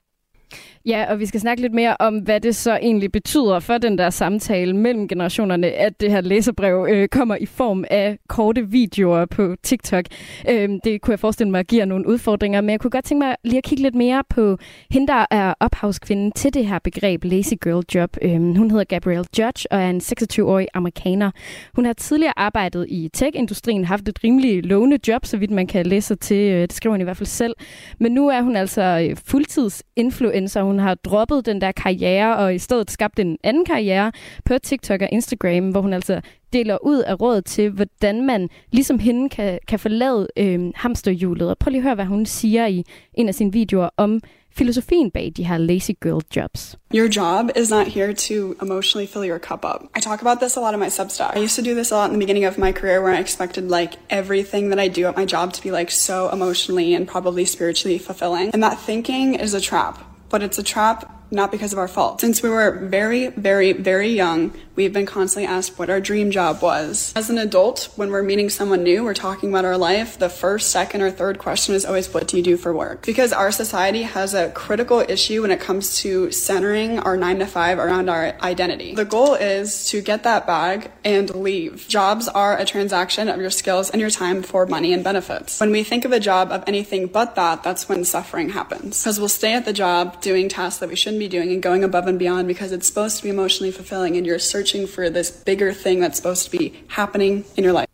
S13: Ja, og vi skal snakke lidt mere om, hvad det så egentlig betyder for den der samtale mellem generationerne, at det her læserbrev øh, kommer i form af korte videoer på TikTok. Øh, det kunne jeg forestille mig giver nogle udfordringer, men jeg kunne godt tænke mig lige at kigge lidt mere på hende, der er ophavskvinden til det her begreb Lazy Girl Job. Øh, hun hedder Gabrielle Judge og er en 26-årig amerikaner. Hun har tidligere arbejdet i tech-industrien, haft et rimelig lovende job, så vidt man kan læse til. Øh, det skriver hun i hvert fald selv. Men nu er hun altså fuldtids fuldtidsinfluencer. Hun har droppet den der karriere og i stedet skabt en anden karriere på TikTok og Instagram, hvor hun altså deler ud af råd til, hvordan man ligesom hende kan, kan forlade øh, hamsterhjulet. Og prøv lige at høre, hvad hun siger i en af sine videoer om filosofien bag de her lazy girl jobs.
S19: Your job is not here to emotionally fill your cup up. I talk about this a lot in my Substack. I used to do this a lot in the beginning of my career where I expected like everything that I do at my job to be like so emotionally and probably spiritually fulfilling. And that thinking is a trap. But it's a trap not because of our fault. Since we were very, very, very young, we've been constantly asked what our dream job was. As an adult, when we're meeting someone new, we're talking about our life, the first, second, or third question is always, What do you do for work? Because our society has a critical issue when it comes to centering our nine to five around our identity. The goal is to get that bag and leave. Jobs are a transaction of your skills and your time for money and benefits. When we think of a job of anything but that, that's when suffering happens. Because we'll stay at the job doing tasks that we shouldn't be doing and going above and beyond because it's supposed to be emotionally fulfilling and you're searching searching for this bigger thing that's supposed to be happening in your life.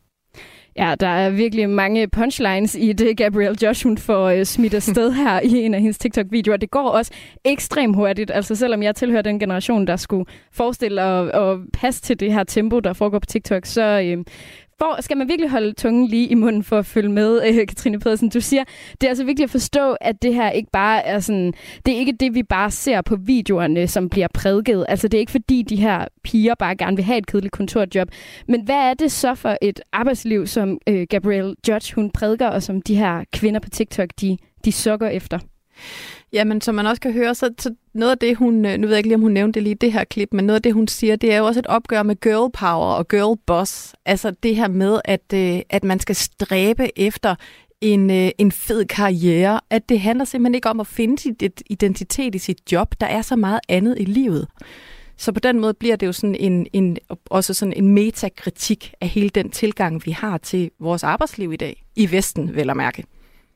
S13: Ja, der er virkelig mange punchlines i det, Gabrielle Josh hun får uh, smidt afsted her i en af hendes TikTok-videoer. Det går også ekstremt hurtigt. Altså selvom jeg tilhører den generation, der skulle forestille og, og passe til det her tempo, der foregår på TikTok, så øh, hvor skal man virkelig holde tungen lige i munden for at følge med, øh, Katrine Pedersen? Du siger, det er altså vigtigt at forstå, at det her ikke bare er sådan, det er ikke det, vi bare ser på videoerne, som bliver prædiket. Altså det er ikke fordi, de her piger bare gerne vil have et kedeligt kontorjob. Men hvad er det så for et arbejdsliv, som øh, Gabrielle Judge, hun prædiker, og som de her kvinder på TikTok, de, de sukker efter?
S18: Jamen, som man også kan høre, så, så noget af det, hun, øh, nu ved jeg ikke lige, om hun nævnte det lige i det her klip, men noget af det, hun siger, det er jo også et opgør med girl power og girl boss. Altså det her med, at, øh, at man skal stræbe efter en, øh, en fed karriere, at det handler simpelthen ikke om at finde sit identitet i sit job. Der er så meget andet i livet. Så på den måde bliver det jo sådan en, en, også sådan en metakritik af hele den tilgang, vi har til vores arbejdsliv i dag. I Vesten, vel at mærke.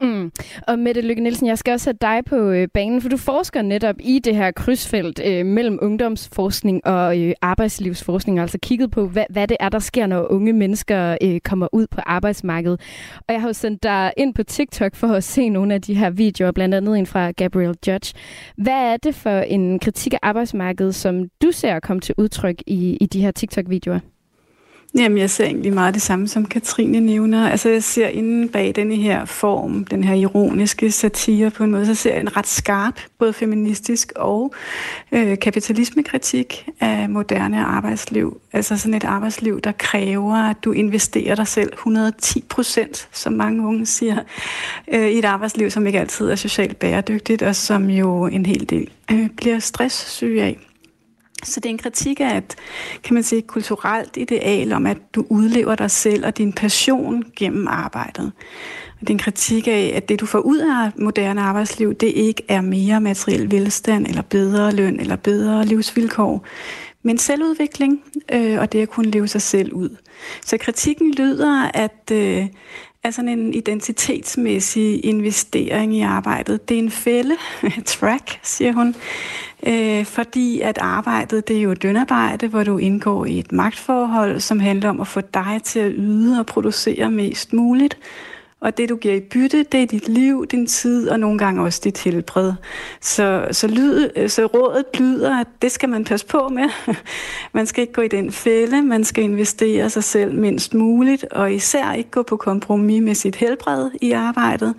S13: Mm. Og Mette Lykke Nielsen, jeg skal også sætte dig på øh, banen, for du forsker netop i det her krydsfelt øh, mellem ungdomsforskning og øh, arbejdslivsforskning, altså kigget på, hvad, hvad det er, der sker, når unge mennesker øh, kommer ud på arbejdsmarkedet. Og jeg har jo sendt dig ind på TikTok for at se nogle af de her videoer, blandt andet en fra Gabriel Judge. Hvad er det for en kritik af arbejdsmarkedet, som du ser komme til udtryk i, i de her TikTok-videoer?
S20: Jamen, jeg ser egentlig meget det samme, som Katrine nævner. Altså, jeg ser inden bag denne her form, den her ironiske satire på en måde, så ser jeg en ret skarp, både feministisk og øh, kapitalismekritik af moderne arbejdsliv. Altså sådan et arbejdsliv, der kræver, at du investerer dig selv 110 procent, som mange unge siger, øh, i et arbejdsliv, som ikke altid er socialt bæredygtigt, og som jo en hel del øh, bliver stresssyge af. Så det er en kritik af et, kan man sige, kulturelt ideal om, at du udlever dig selv og din passion gennem arbejdet. Og det er en kritik af, at det du får ud af moderne arbejdsliv, det ikke er mere materiel velstand, eller bedre løn, eller bedre livsvilkår, men selvudvikling, øh, og det at kunne leve sig selv ud. Så kritikken lyder, at, øh, er sådan en identitetsmæssig investering i arbejdet. Det er en fælde, track, siger hun, øh, fordi at arbejdet det er jo dønarbejde, hvor du indgår i et magtforhold, som handler om at få dig til at yde og producere mest muligt, og det, du giver i bytte, det er dit liv, din tid og nogle gange også dit helbred. Så, så, lyd, øh, så rådet lyder, at det skal man passe på med. Man skal ikke gå i den fælde, man skal investere sig selv mindst muligt, og især ikke gå på kompromis med sit helbred i arbejdet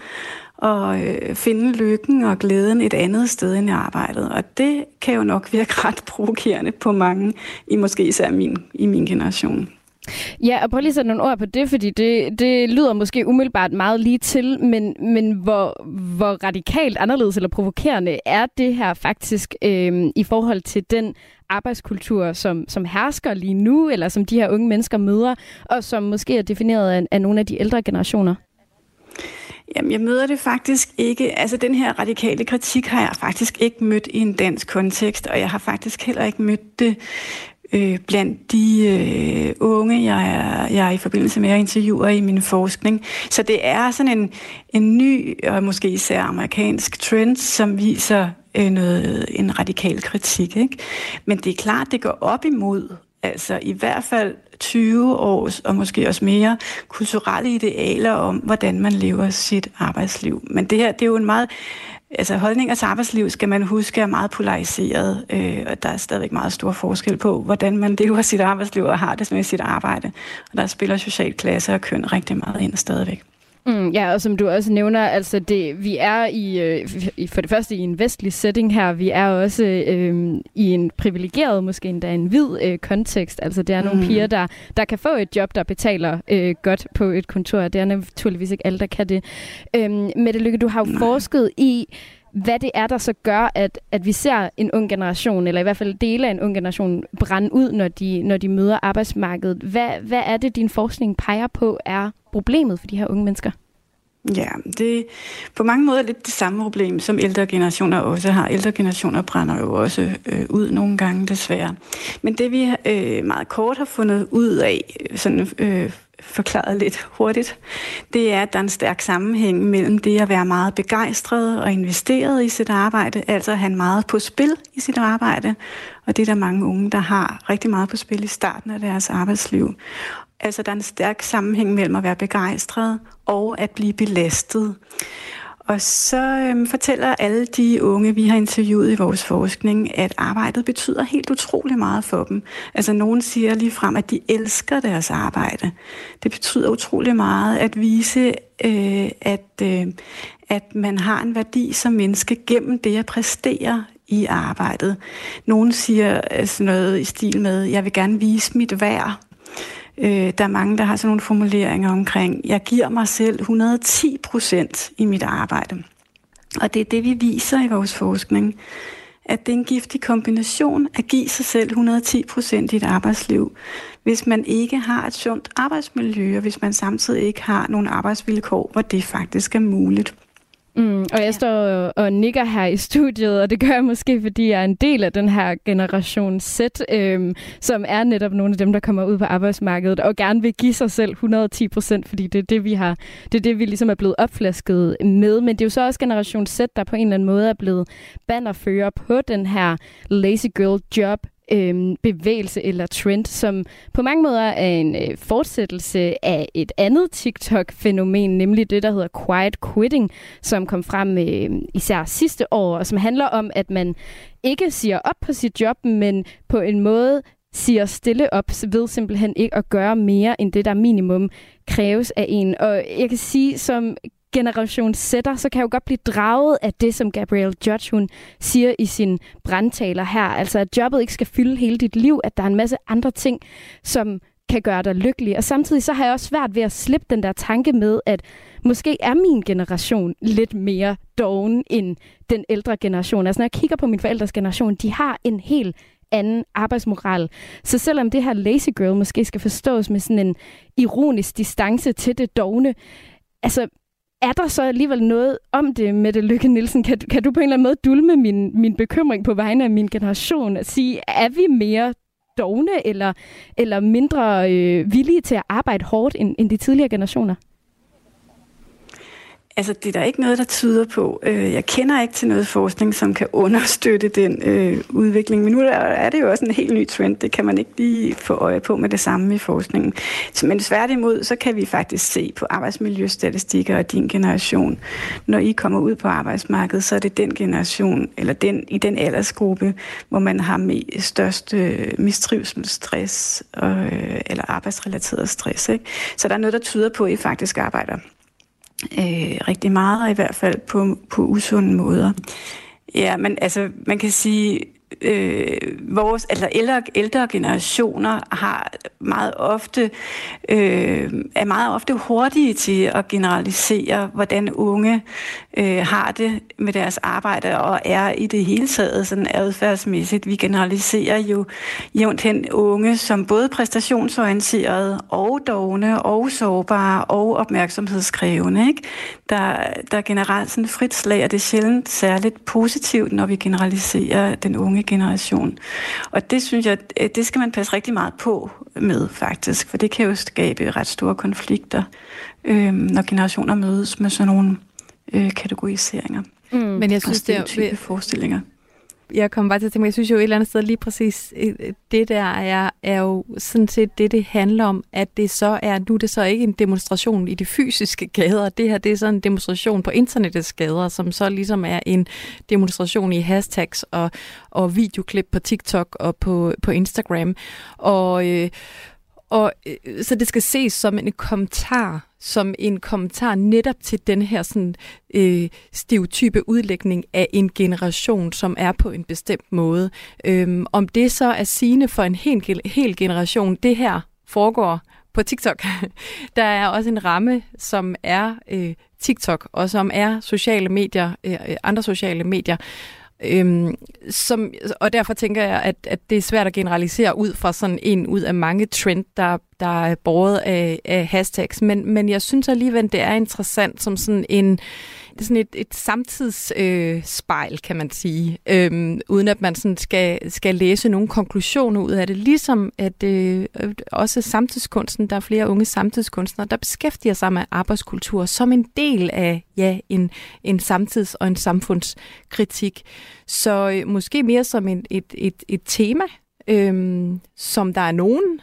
S20: og øh, finde lykken og glæden et andet sted end i arbejdet. Og det kan jo nok virke ret provokerende på mange, i måske især min, i min generation.
S13: Ja, og prøv lige at sætte nogle ord på det, fordi det, det lyder måske umiddelbart meget lige til, men, men hvor, hvor radikalt anderledes eller provokerende er det her faktisk øh, i forhold til den arbejdskultur, som, som hersker lige nu, eller som de her unge mennesker møder, og som måske er defineret af, af nogle af de ældre generationer?
S20: Jamen, jeg møder det faktisk ikke. Altså, den her radikale kritik har jeg faktisk ikke mødt i en dansk kontekst, og jeg har faktisk heller ikke mødt det øh, blandt de øh, unge, jeg er, jeg er i forbindelse med at interviewe i min forskning. Så det er sådan en, en ny og måske især amerikansk trend, som viser øh, noget, en radikal kritik. Ikke? Men det er klart, det går op imod altså i hvert fald 20 års, og måske også mere, kulturelle idealer om, hvordan man lever sit arbejdsliv. Men det her, det er jo en meget... Altså holdninger til arbejdsliv, skal man huske, er meget polariseret, øh, og der er stadigvæk meget stor forskel på, hvordan man lever sit arbejdsliv og har det med sit arbejde. Og der spiller social klasse og køn rigtig meget ind stadigvæk.
S13: Mm, ja, og som du også nævner, altså det, vi er i, øh, for det første i en vestlig setting her, vi er også øh, i en privilegeret, måske endda en hvid øh, kontekst. Altså det er nogle mm. piger, der, der kan få et job, der betaler øh, godt på et kontor. Det er naturligvis ikke alle, der kan det. Øh, Mette Lykke, du har jo forsket i, hvad det er, der så gør, at, at vi ser en ung generation, eller i hvert fald dele af en ung generation, brænde ud, når de, når de møder arbejdsmarkedet. Hvad, hvad er det, din forskning peger på, er problemet for de her unge mennesker?
S20: Ja, det er på mange måder lidt det samme problem, som ældre generationer også har. Ældre generationer brænder jo også øh, ud nogle gange, desværre. Men det vi øh, meget kort har fundet ud af, sådan øh, forklaret lidt hurtigt, det er, at der er en stærk sammenhæng mellem det at være meget begejstret og investeret i sit arbejde, altså at have meget på spil i sit arbejde, og det er der mange unge, der har rigtig meget på spil i starten af deres arbejdsliv. Altså, der er en stærk sammenhæng mellem at være begejstret og at blive belastet. Og så øhm, fortæller alle de unge, vi har interviewet i vores forskning, at arbejdet betyder helt utrolig meget for dem. Altså nogen siger lige frem, at de elsker deres arbejde. Det betyder utrolig meget at vise, øh, at, øh, at man har en værdi som menneske gennem det at præstere i arbejdet. Nogen siger altså noget i stil med, jeg vil gerne vise mit værd. Øh, der er mange, der har sådan nogle formuleringer omkring, jeg giver mig selv 110 procent i mit arbejde. Og det er det, vi viser i vores forskning, at det er en giftig kombination at give sig selv 110 procent i et arbejdsliv, hvis man ikke har et sundt arbejdsmiljø, og hvis man samtidig ikke har nogle arbejdsvilkår, hvor det faktisk er muligt.
S13: Mm, og jeg står og nikker her i studiet, og det gør jeg måske, fordi jeg er en del af den her generation Z, øhm, som er netop nogle af dem, der kommer ud på arbejdsmarkedet og gerne vil give sig selv 110 procent, fordi det er det, vi har, det er det, vi ligesom er blevet opflasket med. Men det er jo så også generation Z, der på en eller anden måde er blevet bannerfører på den her lazy girl job øh, bevægelse eller trend, som på mange måder er en øh, fortsættelse af et andet TikTok-fænomen, nemlig det, der hedder quiet quitting, som kom frem øh, især sidste år, og som handler om, at man ikke siger op på sit job, men på en måde siger stille op ved simpelthen ikke at gøre mere end det, der minimum kræves af en. Og jeg kan sige, som generation sætter, så kan jeg jo godt blive draget af det, som Gabrielle Judge hun siger i sin brandtaler her. Altså, at jobbet ikke skal fylde hele dit liv, at der er en masse andre ting, som kan gøre dig lykkelig. Og samtidig så har jeg også svært ved at slippe den der tanke med, at måske er min generation lidt mere doven end den ældre generation. Altså når jeg kigger på min forældres generation, de har en helt anden arbejdsmoral. Så selvom det her lazy girl måske skal forstås med sådan en ironisk distance til det dogne, altså er der så alligevel noget om det, Mette Lykke Nielsen? Kan, kan du på en eller anden måde dulme min, min bekymring på vegne af min generation? At sige, er vi mere dogne eller, eller mindre øh, villige til at arbejde hårdt end, end de tidligere generationer?
S20: Altså, det er der ikke noget, der tyder på. Øh, jeg kender ikke til noget forskning, som kan understøtte den øh, udvikling. Men nu er det jo også en helt ny trend. Det kan man ikke lige få øje på med det samme i forskningen. Men tværtimod, så kan vi faktisk se på arbejdsmiljøstatistikker og din generation. Når I kommer ud på arbejdsmarkedet, så er det den generation, eller den i den aldersgruppe, hvor man har med størst øh, mistrivsel, stress og, øh, eller arbejdsrelateret stress. Ikke? Så der er noget, der tyder på, at I faktisk arbejder øh, rigtig meget, og i hvert fald på, på usunde måder. Ja, men altså, man kan sige, øh, vores altså ældre, ældre generationer har meget ofte øh, er meget ofte hurtige til at generalisere, hvordan unge øh, har det med deres arbejde og er i det hele taget sådan adfærdsmæssigt. Vi generaliserer jo jævnt hen unge som både præstationsorienterede og dogne og sårbare og opmærksomhedskrævende. Ikke? Der, der er generelt sådan frit slag, og det er sjældent særligt positivt, når vi generaliserer den unge generation. Og det synes jeg, det skal man passe rigtig meget på med faktisk, for det kan jo skabe ret store konflikter, øh, når generationer mødes med sådan nogle øh, kategoriseringer.
S18: Mm. Men jeg synes, det er
S20: forestillinger
S18: jeg kommer bare til at tænke, jeg synes jo et eller andet sted lige præcis, øh, det der er, er jo sådan set det, det handler om, at det så er, nu er det så ikke en demonstration i de fysiske gader, det her det er sådan en demonstration på internettets gader, som så ligesom er en demonstration i hashtags og, og videoklip på TikTok og på, på Instagram. Og, øh, og øh, så det skal ses som en kommentar, som en kommentar netop til den her sådan, øh, stereotype udlægning af en generation, som er på en bestemt måde. Øhm, om det så er sigende for en hel, hel generation, det her foregår på TikTok. Der er også en ramme, som er øh, TikTok, og som er sociale medier, øh, øh andre sociale medier. Øhm, som, og derfor tænker jeg, at, at det er svært at generalisere ud fra sådan en ud af mange trend, der, der er båret af, af hashtags. Men, men jeg synes alligevel, det er interessant som sådan en, det er sådan et, et samtidsspejl, øh, kan man sige, øhm, uden at man sådan skal, skal læse nogle konklusioner ud af det. Ligesom at øh, også samtidskunsten, der er flere unge samtidskunstnere, der beskæftiger sig med arbejdskultur som en del af ja, en, en samtids- og en samfundskritik. Så øh, måske mere som en, et, et, et tema, øhm, som der er nogen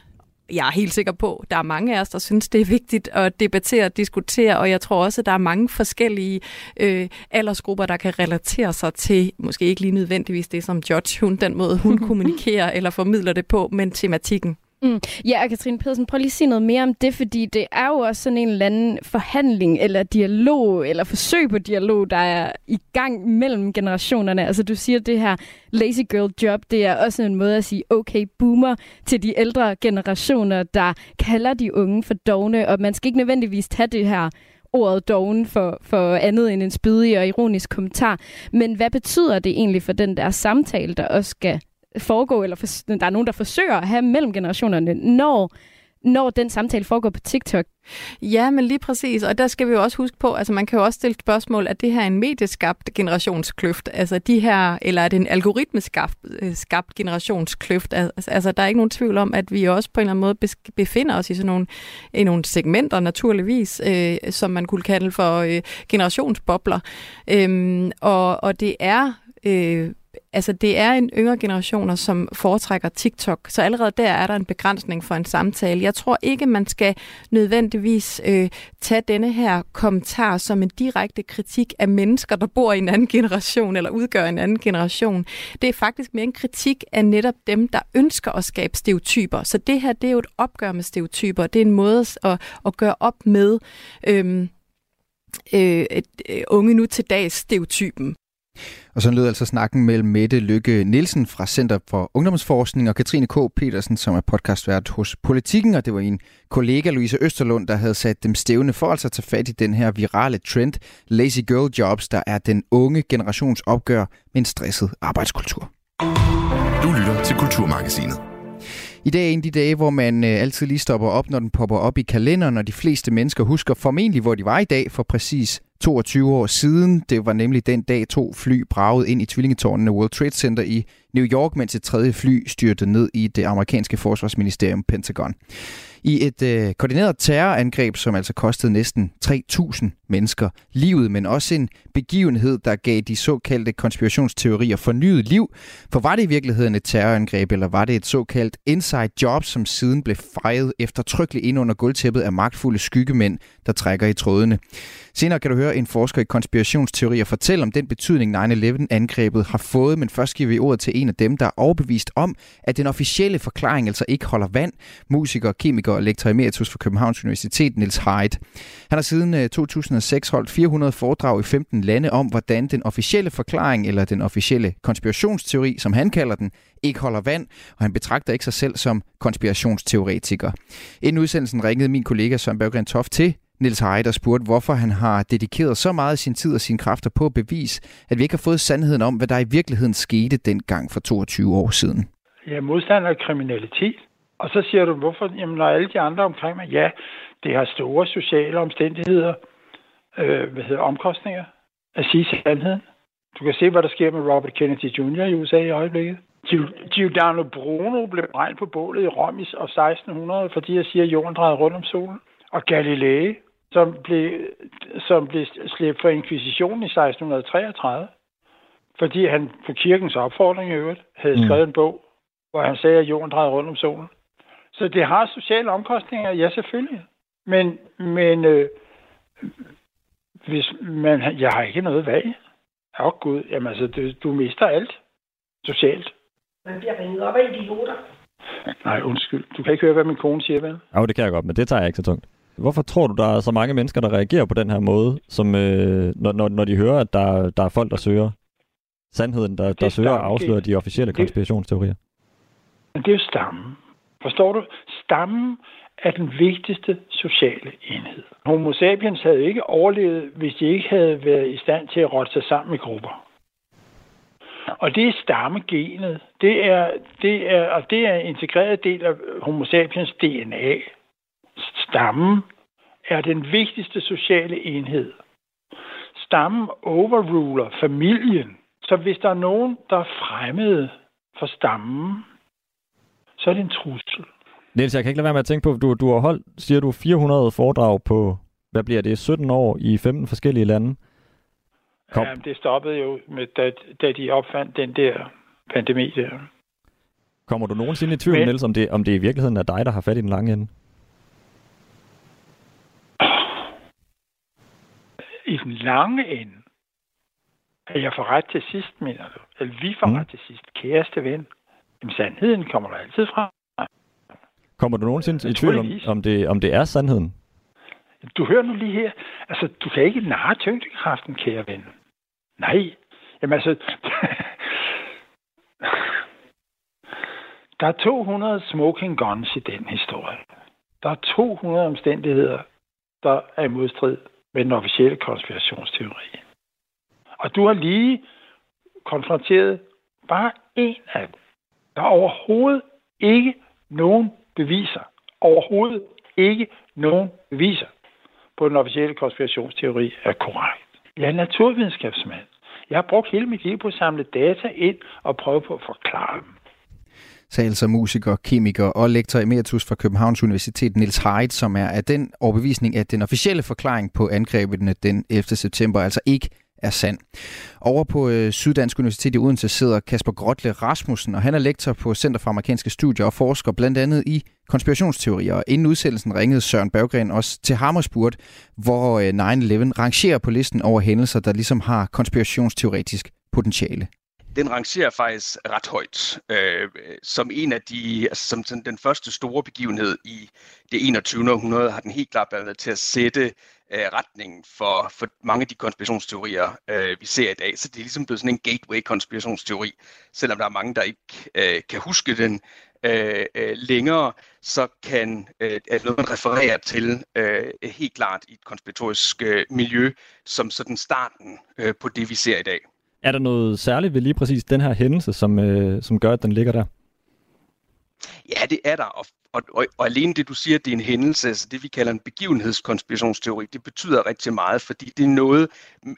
S18: jeg er helt sikker på, at der er mange af os, der synes, det er vigtigt at debattere og diskutere, og jeg tror også, at der er mange forskellige øh, aldersgrupper, der kan relatere sig til, måske ikke lige nødvendigvis det, som George, hun, den måde, hun kommunikerer eller formidler det på, men tematikken.
S13: Mm. Ja, og Katrine Pedersen, prøv lige at sige noget mere om det, fordi det er jo også sådan en eller anden forhandling, eller dialog, eller forsøg på dialog, der er i gang mellem generationerne. Altså du siger det her lazy girl job, det er også en måde at sige okay boomer til de ældre generationer, der kalder de unge for dogne, og man skal ikke nødvendigvis tage det her ordet doven for, for andet end en spydig og ironisk kommentar. Men hvad betyder det egentlig for den der samtale, der også skal foregå, eller for, der er nogen, der forsøger at have mellem generationerne, når når den samtale foregår på TikTok.
S18: Ja, men lige præcis. Og der skal vi jo også huske på, altså man kan jo også stille spørgsmål, at det her er en medieskabt generationskløft? Altså de her, eller er det en algoritmeskabt øh, skabt generationskløft? Altså, altså der er ikke nogen tvivl om, at vi også på en eller anden måde befinder os i sådan nogle, i nogle segmenter, naturligvis, øh, som man kunne kalde for øh, generationsbobler. Øhm, og, og det er øh, altså det er en yngre generationer, som foretrækker TikTok, så allerede der er der en begrænsning for en samtale. Jeg tror ikke, man skal nødvendigvis øh, tage denne her kommentar som en direkte kritik af mennesker, der bor i en anden generation eller udgør en anden generation. Det er faktisk mere en kritik af netop dem, der ønsker at skabe stereotyper. Så det her, det er jo et opgør med stereotyper. Det er en måde at, at gøre op med øhm, øh, øh, unge nu til dags stereotypen.
S3: Og så lød altså snakken mellem Mette Lykke Nielsen fra Center for Ungdomsforskning og Katrine K. Petersen, som er podcastvært hos Politikken, og det var en kollega, Louise Østerlund, der havde sat dem stævne for altså at tage fat i den her virale trend, Lazy Girl Jobs, der er den unge generations opgør med en stresset arbejdskultur.
S2: Du lytter til Kulturmagasinet.
S3: I dag er en af de dage, hvor man øh, altid lige stopper op, når den popper op i kalenderen, og de fleste mennesker husker formentlig, hvor de var i dag for præcis 22 år siden. Det var nemlig den dag, to fly bragede ind i tvillingetårnene World Trade Center i New York, mens et tredje fly styrtede ned i det amerikanske forsvarsministerium Pentagon i et øh, koordineret terrorangreb, som altså kostede næsten 3.000 mennesker livet, men også en begivenhed, der gav de såkaldte konspirationsteorier fornyet liv. For var det i virkeligheden et terrorangreb, eller var det et såkaldt inside job, som siden blev fejret eftertrykkeligt ind under gulvtæppet af magtfulde skyggemænd, der trækker i trådene? Senere kan du høre en forsker i konspirationsteorier fortælle om den betydning 9-11-angrebet har fået, men først giver vi ordet til en af dem, der er overbevist om, at den officielle forklaring altså ikke holder vand. Musiker, kemiker og lektor emeritus fra Københavns Universitet, Niels Heidt. Han har siden øh, 2000 2006 holdt 400 foredrag i 15 lande om, hvordan den officielle forklaring, eller den officielle konspirationsteori, som han kalder den, ikke holder vand, og han betragter ikke sig selv som konspirationsteoretiker. Inden udsendelsen ringede min kollega Søren Berggren Toft til Nils Heide og spurgte, hvorfor han har dedikeret så meget af sin tid og sine kræfter på at bevise, at vi ikke har fået sandheden om, hvad der i virkeligheden skete dengang for 22 år siden.
S21: Ja, modstander af kriminalitet. Og så siger du, hvorfor? Jamen, når alle de andre omkring mig, ja, det har store sociale omstændigheder øh, hvad hedder, omkostninger at sige sandheden. Du kan se, hvad der sker med Robert Kennedy Jr. i USA i øjeblikket. Giordano Bruno blev brændt på bålet i Rom i 1600, fordi jeg siger, at jorden drejede rundt om solen. Og Galilei, som blev, som blev slæbt for inkvisitionen i 1633, fordi han på kirkens opfordring i øvrigt havde mm. skrevet en bog, hvor han sagde, at jorden drejede rundt om solen. Så det har sociale omkostninger, ja selvfølgelig. Men, men øh, hvis man, jeg har ikke noget valg. Åh oh, gud, jamen altså, du, du mister alt socialt.
S22: Man bliver ringet op af idioter.
S21: Nej, undskyld. Du kan ikke høre, hvad min kone siger, vel?
S23: Ja, det kan jeg godt, men det tager jeg ikke så tungt. Hvorfor tror du, der er så mange mennesker, der reagerer på den her måde, som, øh, når, når, når de hører, at der, der er folk, der søger sandheden, der, der søger at afsløre de officielle konspirationsteorier?
S21: Det er jo stammen. Forstår du? Stammen er den vigtigste sociale enhed. Homo sapiens havde ikke overlevet, hvis de ikke havde været i stand til at rotte sig sammen i grupper. Og det er stammegenet. Det er, det er, og det er en integreret del af Homo sapiens DNA. Stammen er den vigtigste sociale enhed. Stammen overruler familien. Så hvis der er nogen, der er fremmede for stammen, så er det en trussel.
S23: Niels, jeg kan ikke lade være med at tænke på, du, du har holdt, siger du, 400 foredrag på, hvad bliver det, 17 år i 15 forskellige lande.
S21: Kom. Jamen, det stoppede jo, med, da, da de opfandt den der pandemi der.
S23: Kommer du nogensinde i tvivl, Men, Niels, om det, om det i virkeligheden er dig, der har fat i den lange ende?
S21: I den lange ende? At jeg får ret til sidst, mener du? Eller vi får mm. ret til sidst, kæreste ven? Jamen, sandheden kommer der altid fra.
S23: Kommer du nogensinde i tvivl om, om, det, om det er sandheden?
S21: Du hører nu lige her. Altså, du kan ikke narre tyngdekraften, kære ven. Nej. Jamen altså... der er 200 smoking guns i den historie. Der er 200 omstændigheder, der er i modstrid med den officielle konspirationsteori. Og du har lige konfronteret bare en af dem. Der er overhovedet ikke nogen beviser. Overhovedet ikke nogen beviser på den officielle konspirationsteori er korrekt. Jeg er naturvidenskabsmand. Jeg har brugt hele mit liv på at samle data ind og prøve på at forklare dem.
S3: sagde altså musiker, kemiker og lektor emeritus fra Københavns Universitet, Nils Heidt, som er af den overbevisning, at den officielle forklaring på angrebene den 11. september altså ikke er sand. Over på øh, Syddansk Universitet i Odense sidder Kasper Grotle Rasmussen, og han er lektor på Center for Amerikanske Studier og forsker blandt andet i konspirationsteorier. Og inden udsendelsen ringede Søren Berggren også til ham og spurgte, hvor øh, 9-11 rangerer på listen over hændelser, der ligesom har konspirationsteoretisk potentiale
S24: den rangerer faktisk ret højt, øh, som en af de, altså som, som den første store begivenhed i det 21. århundrede, har den helt klart været til at sætte øh, retningen for, for mange af de konspirationsteorier, øh, vi ser i dag. Så det er ligesom blevet sådan en gateway-konspirationsteori, selvom der er mange, der ikke øh, kan huske den øh, øh, længere, så kan øh, at noget, man refererer til øh, helt klart i et konspiratorisk øh, miljø, som sådan starten øh, på det, vi ser i dag.
S23: Er der noget særligt ved lige præcis den her hændelse, som, øh, som gør, at den ligger der?
S24: Ja, det er der, og, og, og, og alene det, du siger, det er en hændelse, altså det vi kalder en begivenhedskonspirationsteori, det betyder rigtig meget, fordi det er noget,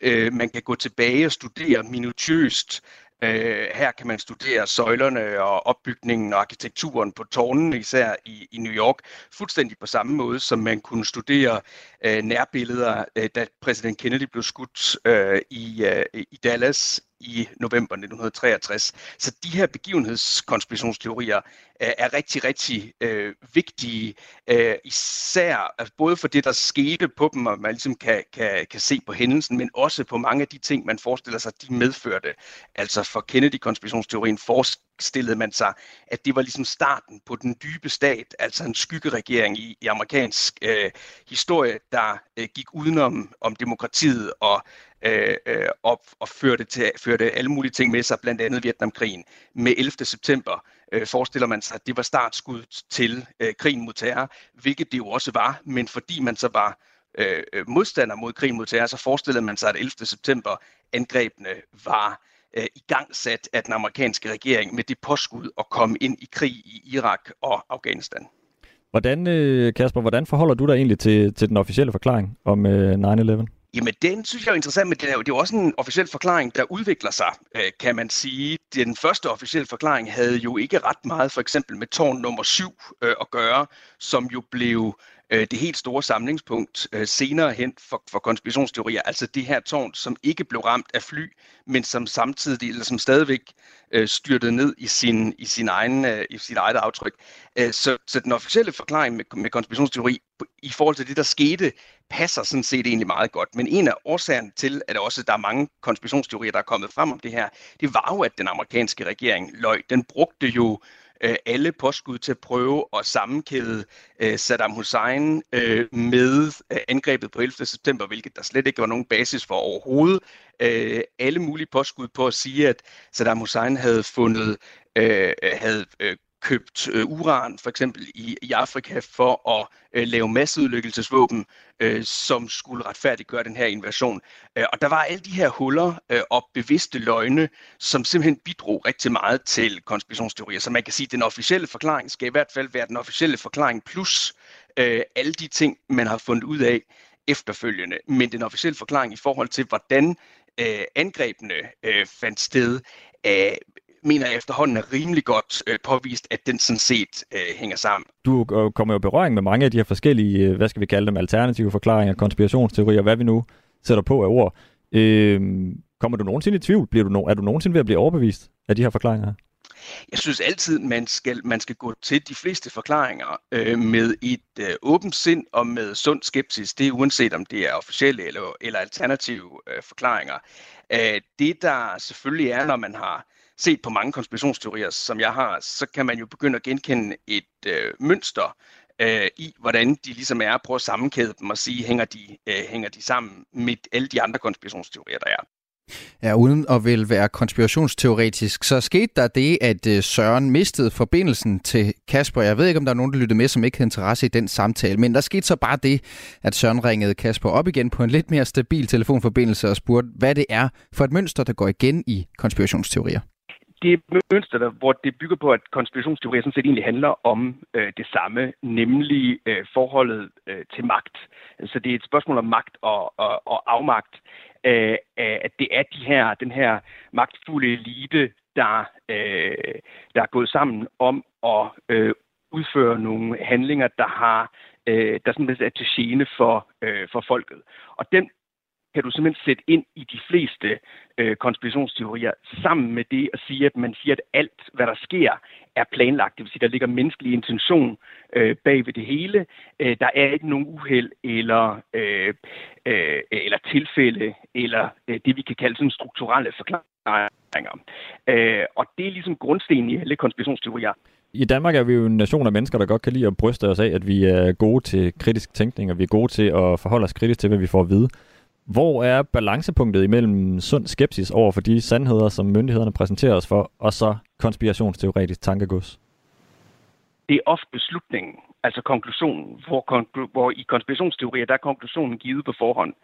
S24: øh, man kan gå tilbage og studere minutiøst. Øh, her kan man studere søjlerne og opbygningen og arkitekturen på tårnene, især i, i New York, fuldstændig på samme måde, som man kunne studere øh, nærbilleder, øh, da præsident Kennedy blev skudt øh, i, øh, i Dallas i november 1963. Så de her begivenhedskonspirationsteorier er rigtig, rigtig øh, vigtige, øh, især altså både for det, der skete på dem, og man ligesom kan, kan, kan se på hændelsen, men også på mange af de ting, man forestiller sig, de medførte. Altså for Kennedy-konspirationsteorien forestillede man sig, at det var ligesom starten på den dybe stat, altså en skyggeregering i, i amerikansk øh, historie, der øh, gik udenom om demokratiet og øh, øh op og, og førte, til, førte alle mulige ting med sig, blandt andet Vietnamkrigen. Med 11. september øh, forestiller man sig, at det var startskud til øh, krigen mod terror, hvilket det jo også var, men fordi man så var øh, øh modstander mod krigen mod terror, så forestillede man sig, at 11. september angrebene var øh, i gang sat af den amerikanske regering med det påskud at komme ind i krig i Irak og Afghanistan.
S23: Hvordan, øh, Kasper, hvordan forholder du dig egentlig til, til den officielle forklaring om øh, 9-11?
S24: Jamen, den synes jeg er interessant, men det er jo, det er jo også en officiel forklaring, der udvikler sig, øh, kan man sige. Den første officielle forklaring havde jo ikke ret meget, for eksempel med tårn nummer 7 øh, at gøre, som jo blev øh, det helt store samlingspunkt øh, senere hen for, for konspirationsteorier. Altså det her tårn, som ikke blev ramt af fly, men som samtidig, eller som stadigvæk øh, styrtede ned i sin, i sin egen, øh, i sit eget aftryk. Øh, så, så den officielle forklaring med, med konspirationsteori i forhold til det, der skete, passer sådan set egentlig meget godt. Men en af årsagerne til, at også der er mange konspirationsteorier, der er kommet frem om det her, det var jo, at den amerikanske regering løg. Den brugte jo øh, Øh, alle påskud til at prøve at sammenkæde øh, Saddam Hussein øh, med øh, angrebet på 11. september, hvilket der slet ikke var nogen basis for overhovedet. Øh, alle mulige påskud på at sige, at Saddam Hussein havde fundet øh, øh havde øh, købt øh, uran for eksempel i, i Afrika for at øh, lave masseudlykkelsesvåben, øh, som skulle retfærdiggøre den her invasion. Øh, og der var alle de her huller øh, og bevidste løgne, som simpelthen bidrog rigtig meget til konspirationsteorier. Så man kan sige, at den officielle forklaring skal i hvert fald være den officielle forklaring plus øh, alle de ting, man har fundet ud af efterfølgende. Men den officielle forklaring i forhold til, hvordan øh, angrebene øh, fandt sted, øh, mener jeg efterhånden er rimelig godt øh, påvist, at den sådan set øh, hænger sammen.
S23: Du kommer jo i berøring med mange af de her forskellige, øh, hvad skal vi kalde dem, alternative forklaringer, konspirationsteorier, hvad vi nu sætter på af ord. Øh, kommer du nogensinde i tvivl? Bliver du no- er du nogensinde ved at blive overbevist af de her forklaringer?
S24: Jeg synes altid, man skal, man skal gå til de fleste forklaringer øh, med et øh, åbent sind og med sund skepsis. Det er uanset om det er officielle eller, eller alternative øh, forklaringer. Øh, det der selvfølgelig er, når man har set på mange konspirationsteorier, som jeg har, så kan man jo begynde at genkende et øh, mønster øh, i, hvordan de ligesom er, prøve at sammenkæde dem og sige, hænger de, øh, hænger de sammen med alle de andre konspirationsteorier, der er.
S3: Ja, uden at vil være konspirationsteoretisk, så skete der det, at øh, Søren mistede forbindelsen til Kasper. Jeg ved ikke, om der er nogen, der lyttede med, som ikke havde interesse i den samtale, men der skete så bare det, at Søren ringede Kasper op igen på en lidt mere stabil telefonforbindelse og spurgte, hvad det er for et mønster, der går igen i konspirationsteorier
S24: det mønster, der, hvor det bygger på, at konspirationsteorier sådan set egentlig handler om øh, det samme, nemlig øh, forholdet øh, til magt. Så det er et spørgsmål om magt og, og, og afmagt. Øh, at det er de her, den her magtfulde elite, der, øh, der er gået sammen om at øh, udføre nogle handlinger, der har øh, der sådan er til gene for, øh, for folket. Og den kan du simpelthen sætte ind i de fleste øh, konspirationsteorier sammen med det at sige, at man siger, at alt, hvad der sker, er planlagt. Det vil sige, der ligger menneskelig intention øh, bag ved det hele. Øh, der er ikke nogen uheld eller, øh, øh, eller tilfælde, eller øh, det, vi kan kalde sådan strukturelle forklaringer. Øh, og det er ligesom grundstenen i alle konspirationsteorier.
S23: I Danmark er vi jo en nation af mennesker, der godt kan lide at bryste os af, at vi er gode til kritisk tænkning, og vi er gode til at forholde os kritisk til, hvad vi får at vide. Hvor er balancepunktet imellem sund skepsis over for de sandheder, som myndighederne præsenterer os for, og så konspirationsteoretisk tankegods?
S24: Det er ofte beslutningen, altså konklusionen, hvor, konklu- hvor i konspirationsteorier, der er konklusionen givet på forhånd.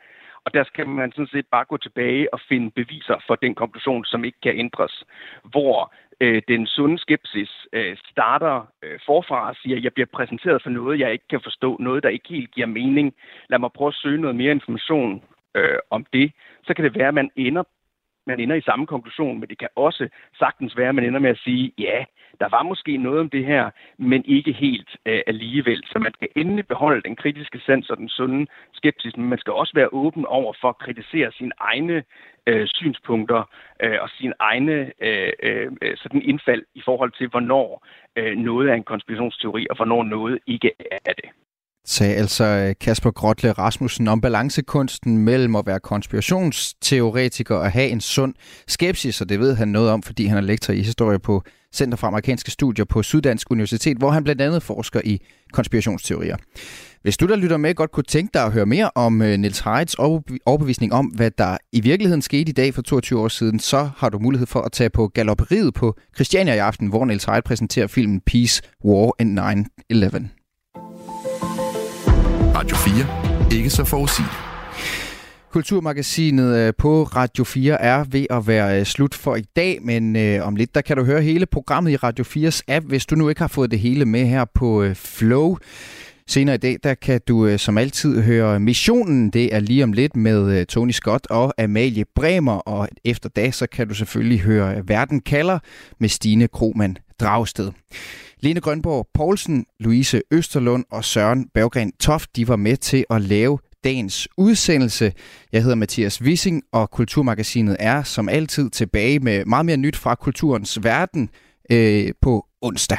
S24: Og der skal man sådan set bare gå tilbage og finde beviser for den konklusion, som ikke kan ændres. Hvor øh, den sunde skepsis øh, starter øh, forfra og siger, jeg bliver præsenteret for noget, jeg ikke kan forstå, noget, der ikke helt giver mening. Lad mig prøve at søge noget mere information øh, om det, så kan det være, at man ender, man ender i samme konklusion, men det kan også sagtens være, at man ender med at sige, ja, der var måske noget om det her, men ikke helt øh, alligevel. Så man skal endelig beholde den kritiske sans og den sunde skepsis, men man skal også være åben over for at kritisere sine egne øh, synspunkter øh, og sin egne øh, øh, sådan indfald i forhold til, hvornår øh, noget er en konspirationsteori, og hvornår noget ikke er det
S3: sagde altså øh, Kasper Grotle Rasmussen om balancekunsten mellem at være konspirationsteoretiker og have en sund skepsis, og det ved han noget om, fordi han er lektor i historie på Center for Amerikanske Studier på Syddansk Universitet, hvor han blandt andet forsker i konspirationsteorier. Hvis du, der lytter med, godt kunne tænke dig at høre mere om øh, Nils Heids overbevisning om, hvad der i virkeligheden skete i dag for 22 år siden, så har du mulighed for at tage på galopperiet på Christiania i aften, hvor Nils Heid præsenterer filmen Peace, War and 9-11.
S2: Radio 4. Ikke så forudsigeligt.
S3: Kulturmagasinet øh, på Radio 4 er ved at være øh, slut for i dag, men øh, om lidt der kan du høre hele programmet i Radio 4's app, hvis du nu ikke har fået det hele med her på øh, Flow. Senere i dag, der kan du øh, som altid høre Missionen. Det er lige om lidt med øh, Tony Scott og Amalie Bremer. Og efter dag, så kan du selvfølgelig høre Verden kalder med Stine Krohmann Dragsted. Lene Grønborg Poulsen, Louise Østerlund og Søren Berggren Toft, de var med til at lave dagens udsendelse. Jeg hedder Mathias Wissing, og Kulturmagasinet er som altid tilbage med meget mere nyt fra kulturens verden øh, på onsdag.